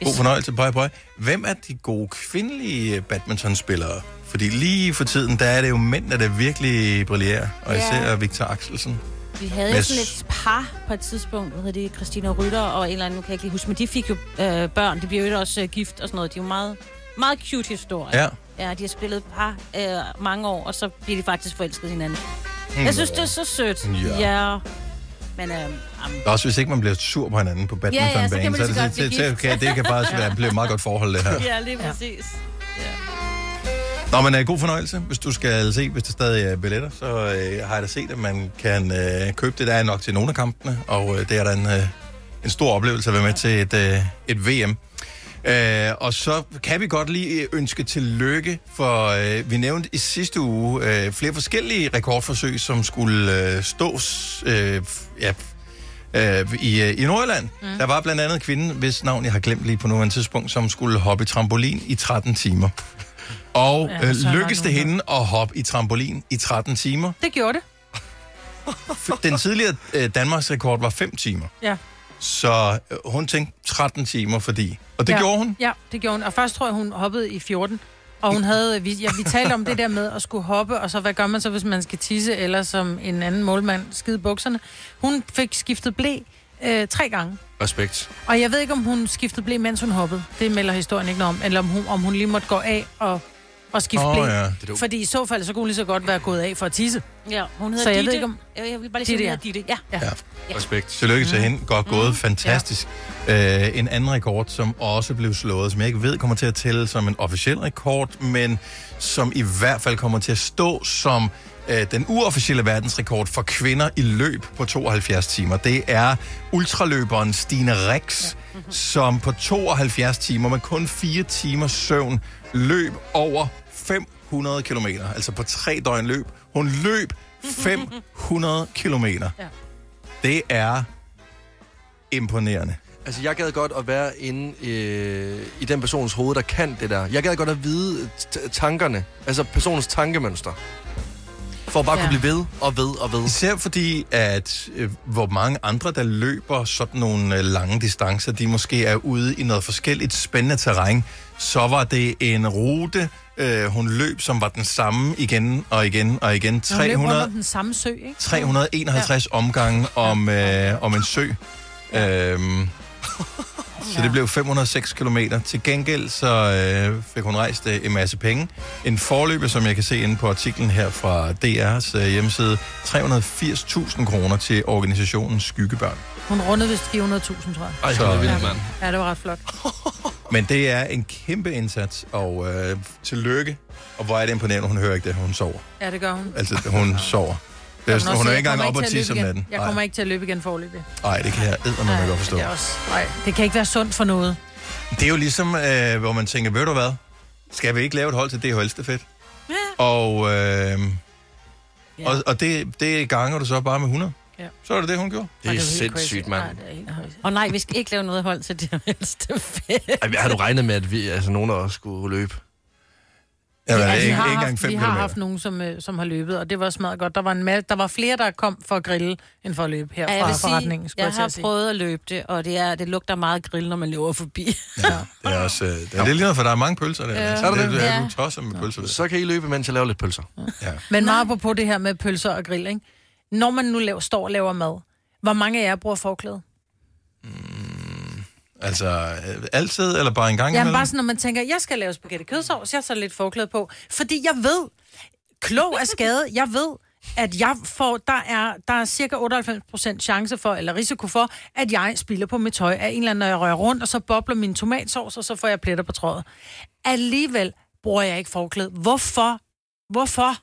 god fornøjelse, bye bye. Hvem er de gode kvindelige badmintonspillere? Fordi lige for tiden, der er det jo mænd, der virkelig brillerer. Og Ja. især Victor Axelsen. Vi havde jeg sådan et par på et tidspunkt, hvad hedder det, Christina Rytter og en eller anden, nu kan jeg ikke huske, men de fik jo øh, børn, de bliver jo også øh, gift og sådan noget. De er jo meget, meget cute historie. Ja. Ja, de har spillet par øh, mange år, og så bliver de faktisk forelsket i hinanden. Mm. Jeg synes, det er så sødt. Ja. ja. Men øh, jamen, Også hvis ikke man bliver sur på hinanden på badmintonbanen, Ja, ja, så kan man så, så godt det, blive så, så kan, det kan bare Ja. være, blive et meget godt forhold, det her. (laughs) ja, lige præcis. Nå, men uh, god fornøjelse. Hvis du skal se, hvis der stadig er billetter, så uh, har jeg da set, at man kan uh, købe det. Der er nok til nogle af kampene, og uh, det er da en, uh, en stor oplevelse at være med til et, uh, et VM. Uh, og så kan vi godt lige ønske tillykke, for uh, vi nævnte i sidste uge uh, flere forskellige rekordforsøg, som skulle uh, stås uh, ja, uh, i, uh, i Nordjylland. Mm. Der var blandt andet kvinden, hvis navn jeg har glemt lige på nuværende tidspunkt, som skulle hoppe trampolin i 13 timer. Og Ja, øh, lykkedes det hende at hoppe i trampolin i 13 timer. Det gjorde det. Den tidligere øh, Danmarks rekord var 5 timer. Ja. Så øh, hun tænkte 13 timer, fordi... Og det ja. gjorde hun. Ja, det gjorde hun. Og først tror jeg, hun hoppede i 14. Og hun havde, vi, ja, vi talte om det der med at skulle hoppe, og så hvad gør man så, hvis man skal tisse, eller som en anden målmand skide bukserne. Hun fik skiftet blæ øh, tre gange. Respekt. Og jeg ved ikke, om hun skiftede blæ, mens hun hoppede. Det melder historien ikke noget om. Eller om hun, om hun lige måtte gå af og, og skifte Åh, blæ. ja. Fordi i så fald, så kunne hun lige så godt være gået af for at tisse. Ja, hun hedder Så jeg Ditte. ved ikke, om- Jeg, jeg vil bare lige sige, Ditte, Ditte. Ja. Ja. Ja. Respekt. Tillykke til hende. Godt gået. Mm. Fantastisk. Ja. Øh, en anden rekord, som også blev slået, som jeg ikke ved kommer til at tælle som en officiel rekord, men som i hvert fald kommer til at stå som øh, den uofficielle verdensrekord for kvinder i løb på 72 timer. Det er ultraløberen Stine Rex, ja. mm-hmm. som på 72 timer med kun 4 timers søvn løb over 500 kilometer. Altså på tre døgn løb. Hun løb 500 (laughs) kilometer. Ja. Det er imponerende. Altså, jeg gad godt at være inde øh, i den persons hoved, der kan det der. Jeg gad godt at vide t- tankerne, altså personens tankemønster. For at bare Ja. ja. kunne blive ved og ved og ved. Især fordi, at øh, hvor mange andre, der løber sådan nogle øh, lange distancer, de måske er ude i noget forskelligt spændende terræn, så var det en rute, øh, hun løb, som var den samme igen og igen og igen. Hun løb rundt 300, om den samme sø, ikke? 351 ja. omgange om, øh, om en sø. Øhm, (laughs) så det blev 506 km. Til gengæld så øh, fik hun rejst øh, en masse penge. En forløber, som jeg kan se inde på artiklen her fra DR's øh, hjemmeside, 380.000 kroner til organisationen Skyggebørn. Hun rundede vist 400.000, tror jeg. Ej, Så, det vildt, mand. Ja, det var ret flot. (laughs) Men det er en kæmpe indsats, og øh, tillykke. Og hvor er det imponerende, hun hører ikke det, hun sover. Ja, det gør hun. Altså, hun sover. Det Jeg er, hun er ikke engang kommer op og til at tisse om løbe igen. natten. Jeg kommer ikke til at løbe igen forløbig. Nej, det kan jeg eddermame godt forstå. Det, er også, nej, det kan ikke være sundt for noget. Det er jo ligesom, øh, hvor man tænker, ved du hvad? Skal vi ikke lave et hold til DHL-stafet? Ja. Og, øh, og, og det, det ganger du så bare med 100. Ja. Så er det det, hun gjorde. Det er sindssygt, mand. Og nej, vi skal ikke lave noget hold til det. Ej, har du regnet med, at vi, altså, nogen af os skulle løbe? Ja, Ja, ikke, vi har, ikke haft, 5 vi har haft nogen, som, øh, som har løbet, og det var smadret godt. Der var, en masse, der var flere, der kom for at grille, end for at løbe her Ja, jeg fra sige, forretningen. jeg til har at sige. prøvet at løbe det, og det, er, det lugter meget grill, når man løber forbi. Det er også øh, det er lidt lige for der er mange pølser der. Ja. Altså, Er det, det, det? er Ja. du tosser med pølser der. Så kan I løbe, mens jeg laver lidt pølser. Ja. Men meget på på det her med pølser og grill, ikke? Når man nu laver, står og laver mad, hvor mange af jer bruger forklæde? Altså, øh, altid, eller bare en gang Jamen imellem? bare sådan, når man tænker, jeg skal lave spaghetti kødsovs, jeg tager lidt forklæde på. Fordi jeg ved, klog er skade, jeg ved, at jeg får, der er, der er cirka 98% chance for, eller risiko for, at jeg spilder på mit tøj af en eller anden, når jeg rører rundt, og så bobler min tomatsauce, og så får jeg pletter på trådet. Alligevel bruger jeg ikke forklæde. Hvorfor? Hvorfor?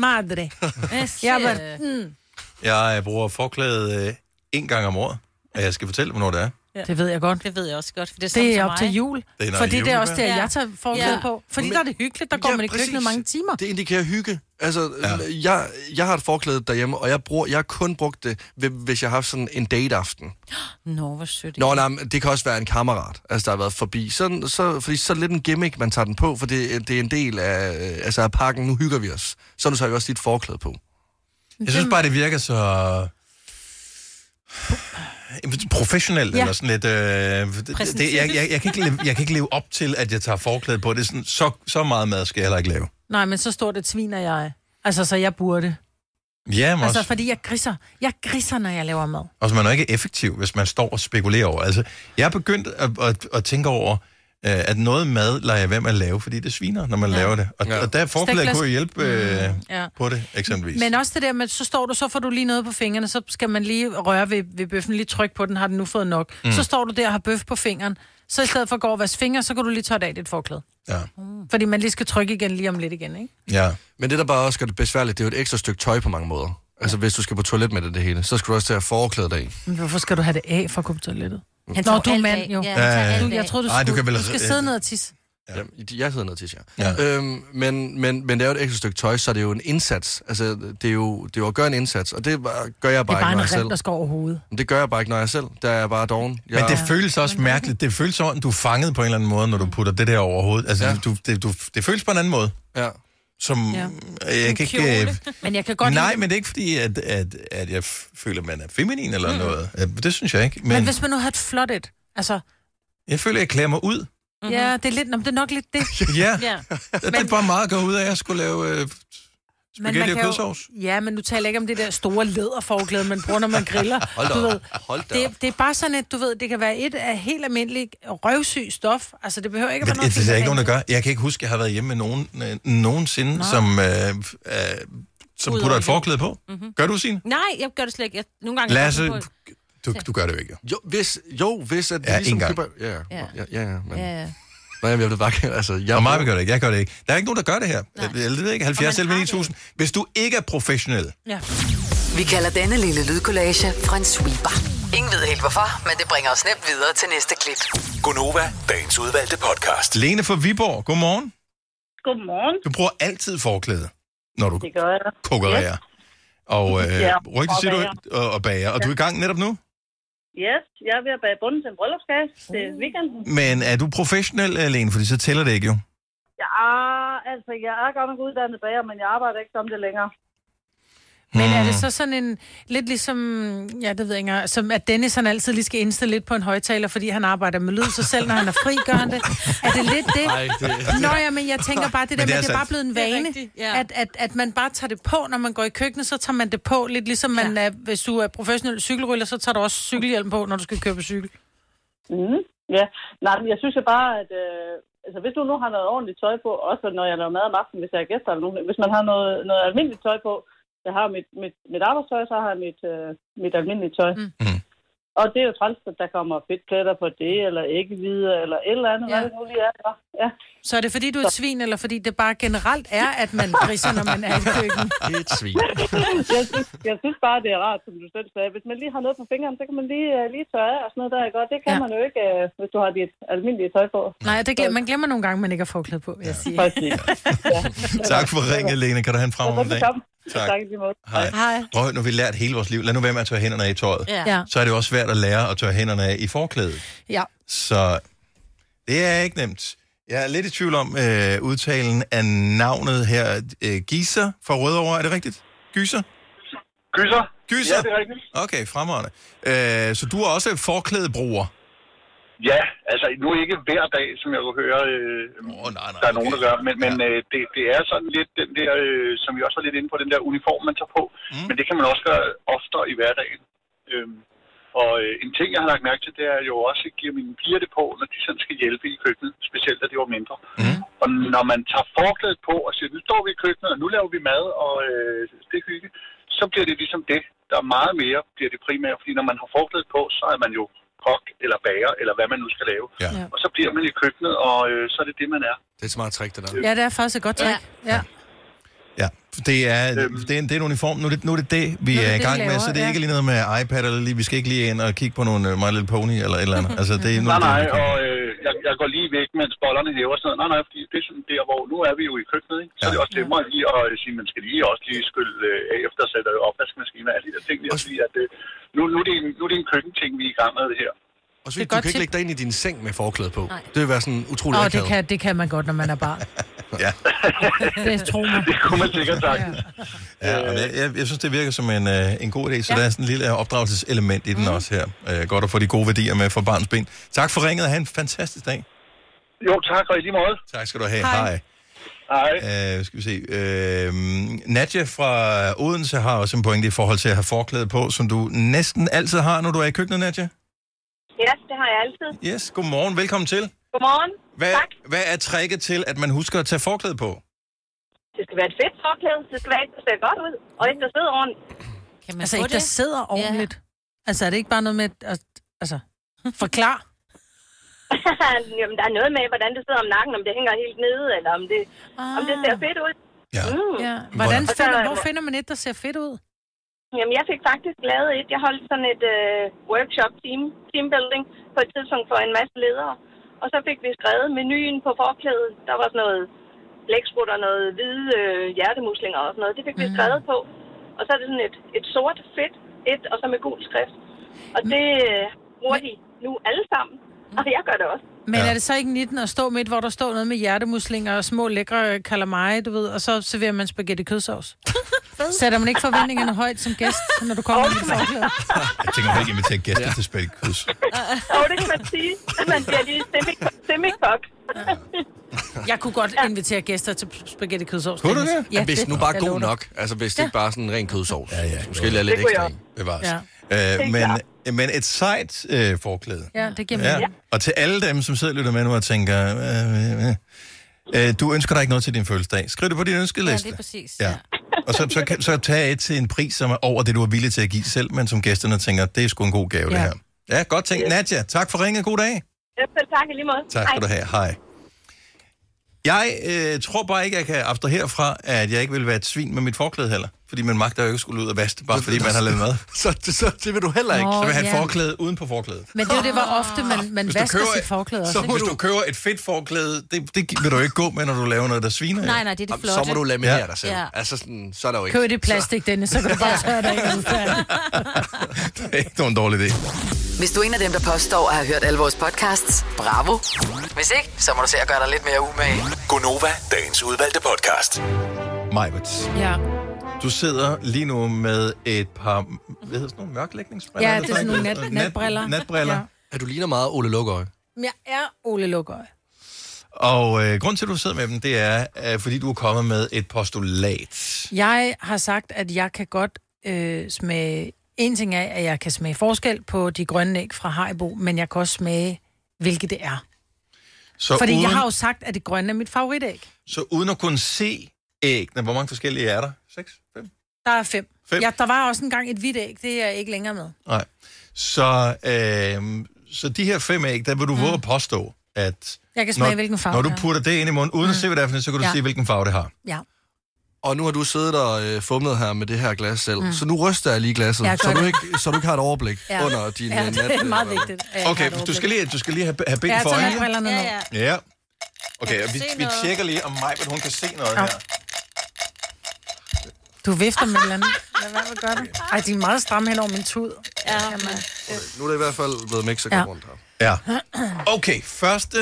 Madre. (laughs) jeg var, mm, Jeg bruger forklæde øh, en gang om året, og jeg skal fortælle, hvornår det er. Ja. det ved jeg godt. Det ved jeg også godt, for det er, Det sådan er op mig. til jul. Det er, Fordi det er også det, jeg tager forklæde Ja. på. Fordi Men- der er det hyggeligt, der går Ja, man i køkkenet mange timer. Det indikerer hygge. Altså, ja. jeg, jeg har et forklæde derhjemme, og jeg, bruger, jeg har kun brugt det, hvi- hvis jeg har haft sådan en date-aften. Nå, hvor sødt. Nå, nej, men det kan også være en kammerat, altså, der har været forbi. Så, så, fordi så er lidt en gimmick, man tager den på, for det, det er en del af, altså, af pakken. Nu hygger vi os. Så nu tager vi også dit forklæde på. Jeg synes bare, det virker så professionelt, Ja. eller sådan lidt... Øh, det, jeg, jeg, jeg, kan ikke leve, jeg kan ikke leve op til, at jeg tager forklæde på. Det er sådan, så, så meget mad skal jeg heller ikke lave. Nej, men så stort et svin er jeg. Altså, så jeg burde. Ja, men Altså, også, fordi jeg griser. Jeg griser, når jeg laver mad. også man er ikke effektiv, hvis man står og spekulerer over. Altså, jeg er begyndt at, at, at tænke over, øh, at noget mad lader jeg være med at lave, fordi det sviner, når man ja. laver det. Og, Ja. og der er forklæde Stegflæsk. kunne hjælpe øh, Ja. på det, eksempelvis. Men også det der med, så står du, så får du lige noget på fingrene, så skal man lige røre ved, ved bøffen, lige trykke på den, har den nu fået nok. Mm. Så står du der og har bøf på fingeren. Så i stedet for at gå og vaske fingre, så kan du lige tørre af dit forklæde. Ja. Fordi man lige skal trykke igen lige om lidt igen, ikke? ja. Men det, der bare også gør det besværligt, det er jo et ekstra stykke tøj på mange måder. Altså, hvis du skal på toilet med det, det hele, så skal du også tage forklædet af. Men hvorfor skal du have det af for at gå på toilettet? Han Nå, tager du er mand, jo. Ja, han tager alt Du, jeg troede, du, Ej, du kan vel- du skal sidde ned og tisse. Ja. Jeg hedder noget til, ja. Ja. Øhm, men, men, men det er jo et ekstra stykke tøj, så det er jo en indsats. Altså, det er jo, det er jo at gøre en indsats, og det gør jeg Det bare, er bare ikke, når jeg selv. skal over hovedet. Men det gør jeg bare ikke, når jeg selv. Der er jeg bare doven. Jeg, Men det føles også mærkeligt. Det føles som om, du er fanget på en eller anden måde, når du putter det der over hovedet. Altså, ja. du, det, du, det føles på en anden måde. Ja. Som, Ja. ja. jeg kan ikke... Øh, Men jeg kan godt nej, lide men det er ikke fordi, at, at, at jeg føler, at man er feminin eller mm. noget. Øh, Det synes jeg ikke. Men, Men, men hvis man nu har et flot et, altså, jeg føler, at jeg klæder mig ud. mm-hmm. ja, det er, lidt, nå, men det er nok lidt det. (laughs) Ja, Ja. (laughs) det er bare meget at gå ud af, at jeg skulle lave øh, spaghetti og kan jo- kødsovs. Ja, men nu taler jeg ikke om det der store læderforklæde, man bruger, når man (laughs) griller. Hold da du ved, Hold da det, det er bare sådan, at du ved, det kan være et af helt almindeligt røvsyg stof. Altså, det behøver ikke at Men være noget det, det er ikke nogen, der gør. Jeg kan ikke huske, at jeg har været hjemme med nogen øh, nogensinde, som, øh, øh, som Udover putter et forklæde på. Mm-hmm. Gør du, Signe? Nej, jeg gør det slet ikke. Jeg, nogle gange... Lasse, du, du gør det jo ikke. jo. Hvis, jo, hvis at Ja, ja, ligesom en gang. køber... Ja, ja, Ja. ja, ja, ja, men... Ja, ja. Nej, jeg vil bare... Altså, jeg Og mig gør det ikke, jeg gør det ikke. Der er ikke nogen, der gør det her. Jeg, jeg ved ikke, 70 Og man eller har 9000. Hvis du ikke er professionel, Ja. Vi kalder denne lille lydkollage en sweeper. Ingen ved helt hvorfor, men det bringer os nemt videre til næste klip. Gonova, dagens udvalgte podcast. Lene fra Viborg, godmorgen. Godmorgen. Du bruger altid forklæde, når du Det gør jeg. konkurrerer. Og øh, Ja, rygte siger du, og, og bager. Og du er i gang netop nu? Yes, jeg er ved at bage bunden til en bryllupskage til weekenden. Men er du professionel, øh, Lene? Fordi så tæller det ikke jo. Ja, altså, jeg er godt nok uddannet bager, men jeg arbejder ikke som det længere. Men er det så sådan en, lidt ligesom, ja, det ved jeg ikke, som at Dennis han altid lige skal indstille lidt på en højtaler, fordi han arbejder med lyd, så selv når han er fri, gør han det. Er det lidt det? Nej, det... Nå ja, men jeg tænker bare, det der Men det med, er at det er bare blevet en er vane, rigtigt, ja. at, at, at man bare tager det på, når man går i køkkenet, så tager man det på, lidt ligesom man er, hvis du er professionel cykelrytter, så tager du også cykelhjelm på, når du skal køre på cykel. Mm, ja, nej, men jeg synes jo bare, at øh, altså, hvis du nu har noget ordentligt tøj på, også når jeg laver mad om aftenen, hvis jeg har gæster eller nogen, hvis man har noget, noget almindeligt tøj på, jeg har mit, mit, mit arbejdstøj, så har jeg mit, øh, mit almindelige tøj. Mm. Mm. Og det er jo træls, at der kommer fedtpletter på det, eller ikke videre, eller et eller andet, ja. Hvad det nu lige er. Ja. Så er det fordi, du er et svin, eller fordi det bare generelt er, at man (laughs) griser, når man er i køkken? Det er et svin. (laughs) jeg, synes, jeg synes bare, det er rart, som du selv sagde. Hvis man lige har noget på fingeren, så kan man lige, uh, lige tørre af og sådan noget der. Og det kan Ja. ja. man jo ikke, uh, hvis du har dit almindelige tøj på. Nej, det glemmer, man glemmer nogle gange, man ikke har forklæde på, vil jeg sige. Præcis. (laughs) Ja. Tak for ringet, Lene. Kan du have en fremragende dag? Tak. Tak. Hej. Hej. Prøv, nu har vi lært hele vores liv. Lad nu være med at tørre hænderne af i tøjet. Ja. Ja. Så er det jo også svært at lære at tørre hænderne af i forklædet. Ja. Så det er ikke nemt. Jeg er lidt i tvivl om øh, udtalen af navnet her. Øh, Giser fra Rødovre, er det rigtigt? Gyser? Gyser? Gyser? Ja, det er rigtigt. Okay, fremragende. Øh, så du er også forklædebruger? Ja, altså nu ikke hver dag, som jeg kunne høre, øh, oh, nej, nej, der er nogen, okay. der gør, men, men øh, det, det er sådan lidt den der, øh, som vi også var lidt inde på, den der uniform, man tager på, mm. men det kan man også gøre oftere i hverdagen. Øh, Og øh, en ting, jeg har lagt mærke til, det er jo også, at jeg giver mine piger det på, når de sådan skal hjælpe i køkkenet, specielt da de var mindre. Mm. Og når man tager forklædet på og siger, nu står vi i køkkenet, og nu laver vi mad, og øh, det er hygge, så bliver det ligesom det. Der er meget mere, bliver det primære, fordi når man har forklædet på, så er man jo kok eller bager, eller hvad man nu skal lave. Ja. Og så bliver man i køkkenet, og øh, så er det det, man er. Det er et smart trick, det der. Ja, det er faktisk et godt trick. Ja. Ja, det er, det, er en, det er en uniform. Nu er det nu er det, det, vi Nu er det er i gang med, laver, så det er ja. ikke lige noget med iPad, eller lige, vi skal ikke lige ind og kigge på nogle uh, My Little Pony, eller et eller andet. Altså, det er nu Nej, er det, nej, og øh, jeg, jeg går lige væk, mens bollerne hæver sådan noget. Nej, nej, fordi det er sådan der, hvor nu er vi jo i køkkenet, ikke? Så ja. er det også nemmere lige at sige, man skal lige også lige skylle øh, af efter at sætte opvaskemaskiner og alle de der ting. At sige, at øh, nu, nu, er det en, nu er det en køkkenting, vi er i gang med det her. Og så Det du kan ikke tip. lægge dig ind i din seng med forklæde på. Nej. Det vil være sådan utrolig Åh, det akavet. kan, det kan man godt, når man er barn. (laughs) Ja. Det tro mig. (laughs) Det kunne man sikkert sagtens. Ja, og jeg, jeg, jeg synes, det virker som en, uh, en god idé, så ja. der er sådan en lille opdragelseselement i den mm. også her. Uh, godt at få de gode værdier med for barns ben. Tak for ringet, og have en fantastisk dag. Jo, tak, og i lige måde. Tak skal du have. Hej. Hej. Uh, skal vi se. Uh, Nadja fra Odense har også en pointe i forhold til at have forklæde på, som du næsten altid har, når du er i køkkenet, Nadja. Ja, det har jeg altid. Yes, godmorgen. Velkommen til. Godmorgen. Hvad, hvad er tricket til, at man husker at tage forklæde på? Det skal være et fedt forklæde. Det skal være et, der ser godt ud. Og et, der sidder ordentligt. Kan man Altså ikke, der det? sidder ordentligt. Altså er det ikke bare noget med, at, altså, forklar. (laughs) Jamen, der er noget med, hvordan det sidder om nakken, om det hænger helt nede, eller om det, ah. om det ser fedt ud. Ja. Mm. Ja. Hvordan så- finder, hvor finder man et, der ser fedt ud? Jamen, jeg fik faktisk lavet et. Jeg holdt sådan et øh, workshop, team, teambuilding, på et tidspunkt for en masse ledere. Og så fik vi skrevet menuen på forklædet. Der var sådan noget blæksprut og noget hvide øh, hjertemuslinger og sådan noget. Det fik vi skrevet på. Og så er det sådan et, et sort, fedt et, og så med gul skrift. Og det øh, bruger de nu alle sammen. Og jeg gør det også. Men ja. er det så ikke 19 at stå midt, hvor der står noget med hjertemuslinger og små lækre calamari, du ved, og så serverer man spaghetti kødsovs? (laughs) Sætter man ikke forventningerne højt som gæst, når du kommer med dit forklæde? Jeg tænker, man ikke invitere gæster til spækkekryds. Og det kan man sige. Man bliver lige semikok. Jeg kunne godt invitere gæster til spaghetti kødsovs. Kunne du det? Ja, hvis det nu bare god nok. Altså, hvis det Ja. ikke bare er sådan en ren kødsovs. Ja, ja. Måske lidt ekstra jeg. i. Bevares. Ja. Øh, men, klart. men et sejt øh, forklæde. Ja, det giver mening. Ja. Og til alle dem, som sidder og lytter med nu og tænker, øh, øh, øh, du ønsker dig ikke noget til din fødselsdag. Skriv det på din ønskeliste. Ja, det er præcis. Ja. Og så, så, kan, så tag et til en pris, som er over det, du er villig til at give selv, men som gæsterne tænker, det er sgu en god gave, ja. det her. Ja, godt tænkt. Yes. Nadja, tak for ringet. God dag. Ja, selv tak i lige måde. Tak skal du have. Hej. Jeg øh, tror bare ikke, jeg kan abstrahere fra, at jeg ikke vil være et svin med mit forklæde heller. Fordi man magter jo ikke skulle ud og vaske bare fordi man har lavet mad. (laughs) Så, så det vil du heller ikke. Nå, Så vil et ja. forklæde uden på forklædet. Men det er jo det, hvor ofte man, man Hvis vasker køber- sit forklæde også. Så ikke? hvis du køber et fedt forklæde, det, det vil du ikke gå med, når du laver noget, der sviner. Nej, nej, det er det flotte. Så må du laminere Ja. dig selv. Ja. Altså, sådan, så er der jo ikke... Køb det plastik, Dennis, så kan du bare tørre dig af. (laughs) Det er ikke nogen dårlig idé. Hvis du er en af dem, der påstår at have hørt alle vores podcasts, bravo. Hvis ikke, så må du se at gøre dig lidt mere umage. Gonova, dagens udvalgte podcast. Majbert, Ja. Du sidder lige nu med et par, hvad hedder sådan nogle mørklægningsbriller? Ja, det er sådan nogle nat- natbriller. Natbriller. Ja. Er du ligner meget Ole Lukøje? Men jeg er Ole Lukøj. Og øh, grund til, at du sidder med dem, det er, øh, fordi du er kommet med et postulat. Jeg har sagt, at jeg kan godt øh, smage... En ting er, at jeg kan smage forskel på de grønne æg fra Haribo, men jeg kan også smage, hvilket det er. Så Fordi uden, jeg har jo sagt, at det grønne er mit favoritæg. så uden at kunne se æggene, hvor mange forskellige er der? Seks? Der er fem. Fem? Ja, der var også engang et hvidt æg, det er jeg ikke længere med. Nej. Så, øh, så de her fem æg, der vil du mm. våge at påstå, at... Jeg kan smage, når, hvilken farve Når du er. putter det ind i munden, uden mm. at se, hvad det er for så kan du Ja. se, hvilken farve det har. Ja. Og nu har du siddet og øh, fumlet her med det her glas selv. Mm. Så nu ryster jeg lige glasset, Ja, så, du ikke, så du ikke har et overblik Ja. under din Ja, øh, (laughs) det er nat. meget vigtigt. jeg Okay, du skal lige, du skal lige have, have ben Ja, for øjnene. Ja, ja. Ja. Okay, og vi, vi tjekker lige, om mig, hun kan se noget Ja. her. Du vifter med et eller andet. (laughs) Lad være med at gøre det. Ej, de er meget stramme hen over min tud. Ja, Nu er det i hvert fald blevet Mexico Ja. rundt her. Ja. Okay, første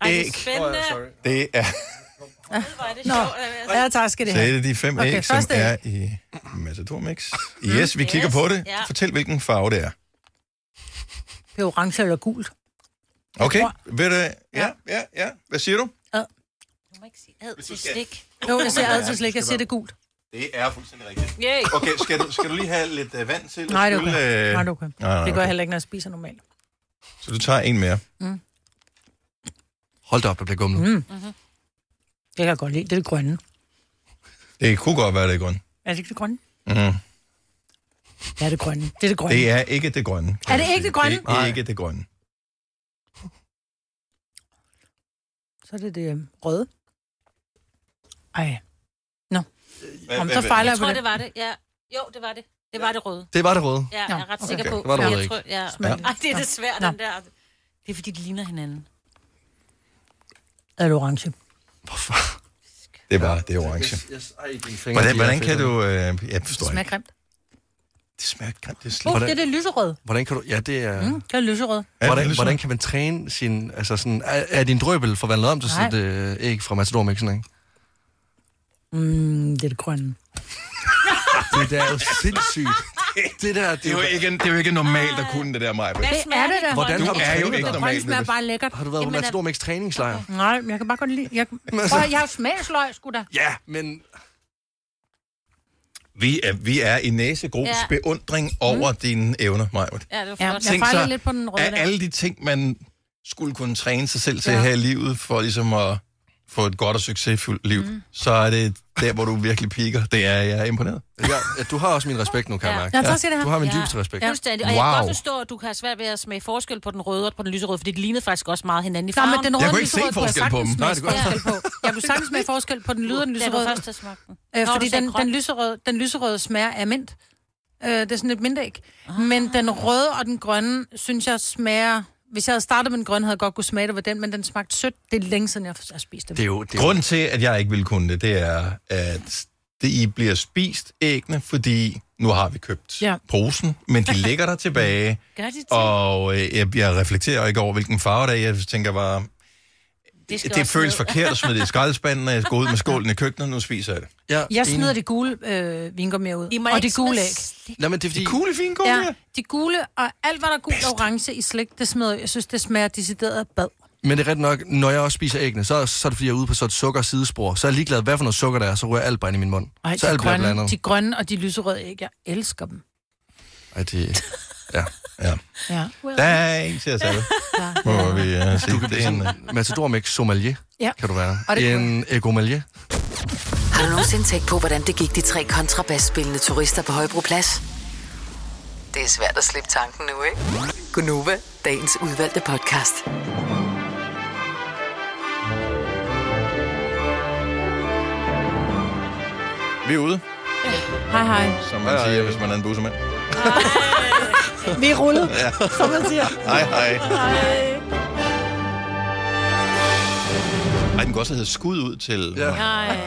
Ej, det er æg, spændende. det er, Hvor er det Nå, sjovt. ja, tak skal det så er have. det de fem Okay, æg, som første er i Matador Mix. Yes, vi kigger Yes, på det. ja. Fortæl, hvilken farve det er. Det er orange eller gult. Okay, ved du, ja, ja, ja. Hvad siger du? Du må ikke sige ad til slik. Jo, jeg siger altid slik. Jeg siger det er gult. Det er fuldstændig rigtigt. Yay. Okay, skal du, skal du lige have lidt uh, vand til? at Nej, det er skylle, okay. øh, Nej, det er okay. Nej, nej, Det gør jeg heller ikke, når jeg spiser normalt. Så du tager en mere. Mm. Hold da op, der bliver gumlet. Mm. Mm-hmm. Det kan jeg godt lide. Det er det grønne. Det kunne godt være det grønne. Er det ikke det grønne? Mm. Ja, det er det grønne. Det er det grønne. Det er ikke det grønne. Er det ikke det grønne? Det er ikke det grønne. Så er det det øhm, røde. Ej. Om så fejler Jeg jeg tror, det. det var det. Ja. Jo, det var det. Det var det røde. Det var det røde. Ja, jeg er ret Nå, sikker okay. på. Det var det røde jeg ikke. tror, ja. Ej, det er det svært, den der. Det er fordi, de ligner hinanden. Er det orange? Det var det er orange. Hvordan, hvordan kan du... Øh, jeg Det forstår smager ikke. grimt. Det smager grimt. Det er slet. oh, det er det lyserøde. Hvordan kan du... Ja, det er... Mm, det er lyserøde. Er det Hvordan, lyserød? hvordan kan man træne sin... Altså sådan, er, er din drøbel forvandlet om til sådan et øh, æg fra Matador Mixen, ikke? Mm, det er det grønne. (laughs) Det der er jo sindssygt. Det der, Det er, jo ikke, det er jo ikke normalt at kunne det der, Maja. Hvad Det smager er det da. Hvordan Du har du er jo ikke dig? Det normalt. smager bare lækkert. Har du været på Jamen, Matador Mix træningslejr? Nej, men jeg kan bare godt lide... Jeg, (laughs) Prøv, jeg har smagsløg, sgu da. Ja, men... Vi er, vi er i næsegrus Ja. beundring over dine evner, Maja. Ja, det var Ja, flot. jeg Tænk fejler så, lidt på den røde Af der. alle de ting, man skulle kunne træne sig selv til Ja. her i livet, for ligesom at få et godt og succesfuldt liv, mm. så er det der, hvor du virkelig piker. Det er jeg er imponeret. Ja, ja, du har også min respekt nu, kan jeg Ja. mærke. Ja, tak skal du har min Ja. dybeste respekt. Fuldstændig. Og jeg kan Wow. godt forstå, at du kan have svært ved at smage forskel på den røde og på den lyserøde, fordi de lignede faktisk også meget hinanden i farven. men den Jeg røde kunne ikke se lyserøde jeg forskel på dem. Nej, det kunne jeg forskel på. Jeg kunne sagtens smage forskel på den lyde og den Det var lyserøde. først, der smagte den. Øh, fordi den, den, lyserøde, den lyserøde smager af mint. Øh, det er sådan et mintæg. Men den røde og den grønne, synes jeg smager... Hvis jeg havde startet med den grønne, havde jeg godt kunne smage det ved den, men den smagte sødt. Det er længe siden, jeg har spist dem. Det er jo... Det er Grunden til, at jeg ikke vil kunne det, det er, at det I bliver spist æggene, fordi nu har vi købt Ja. ja. posen, men de ligger der (laughs) tilbage, Gør de til? og øh, jeg, jeg reflekterer ikke over, hvilken farve det er. Jeg tænker bare, Det, skal det føles ned. forkert at smide det i (laughs) skraldespanden, når jeg går ud med skålen i køkkenet, nu spiser jeg det. ja, Jeg enig. smider de gule øh, vingummier ud. I og ikke de gule æg. Nej, men det er fordi... Kugle fine Ja, ja. de gule, og alt hvad der er gult og orange i slik, det smider jeg. Synes, det smager decideret bad. Men det er ret nok, når jeg også spiser æggene, så, så er det fordi, jeg er ude på sådan et sukker sidespor. Så er jeg ligeglad, hvad for noget sukker der er, så ryger alt bare ind i min mund. Ej, så de, alt grønne, blandet. de grønne og de lyserøde æg, jeg elsker dem. Ej, det... (laughs) Ja. Ja. Ja. Der er en til os (laughs) alle, må vi uh, sige. Det er en, uh, Matador Mix sommelier, Ja. kan du være. Og det En egomalier. Har du nogensinde tænkt på, hvordan det gik de tre kontrabasspillende turister på Højbroplads? Det er svært at slippe tanken nu, ikke? Gunova, dagens udvalgte podcast. vi er ude, Hej, hej. som man siger, hvis man er en bussemand. Vi er rullet, Ja. som man siger. Hej, hej. Hej. Ej, den kunne også hedde skud ud til... Ja. Nej. (laughs)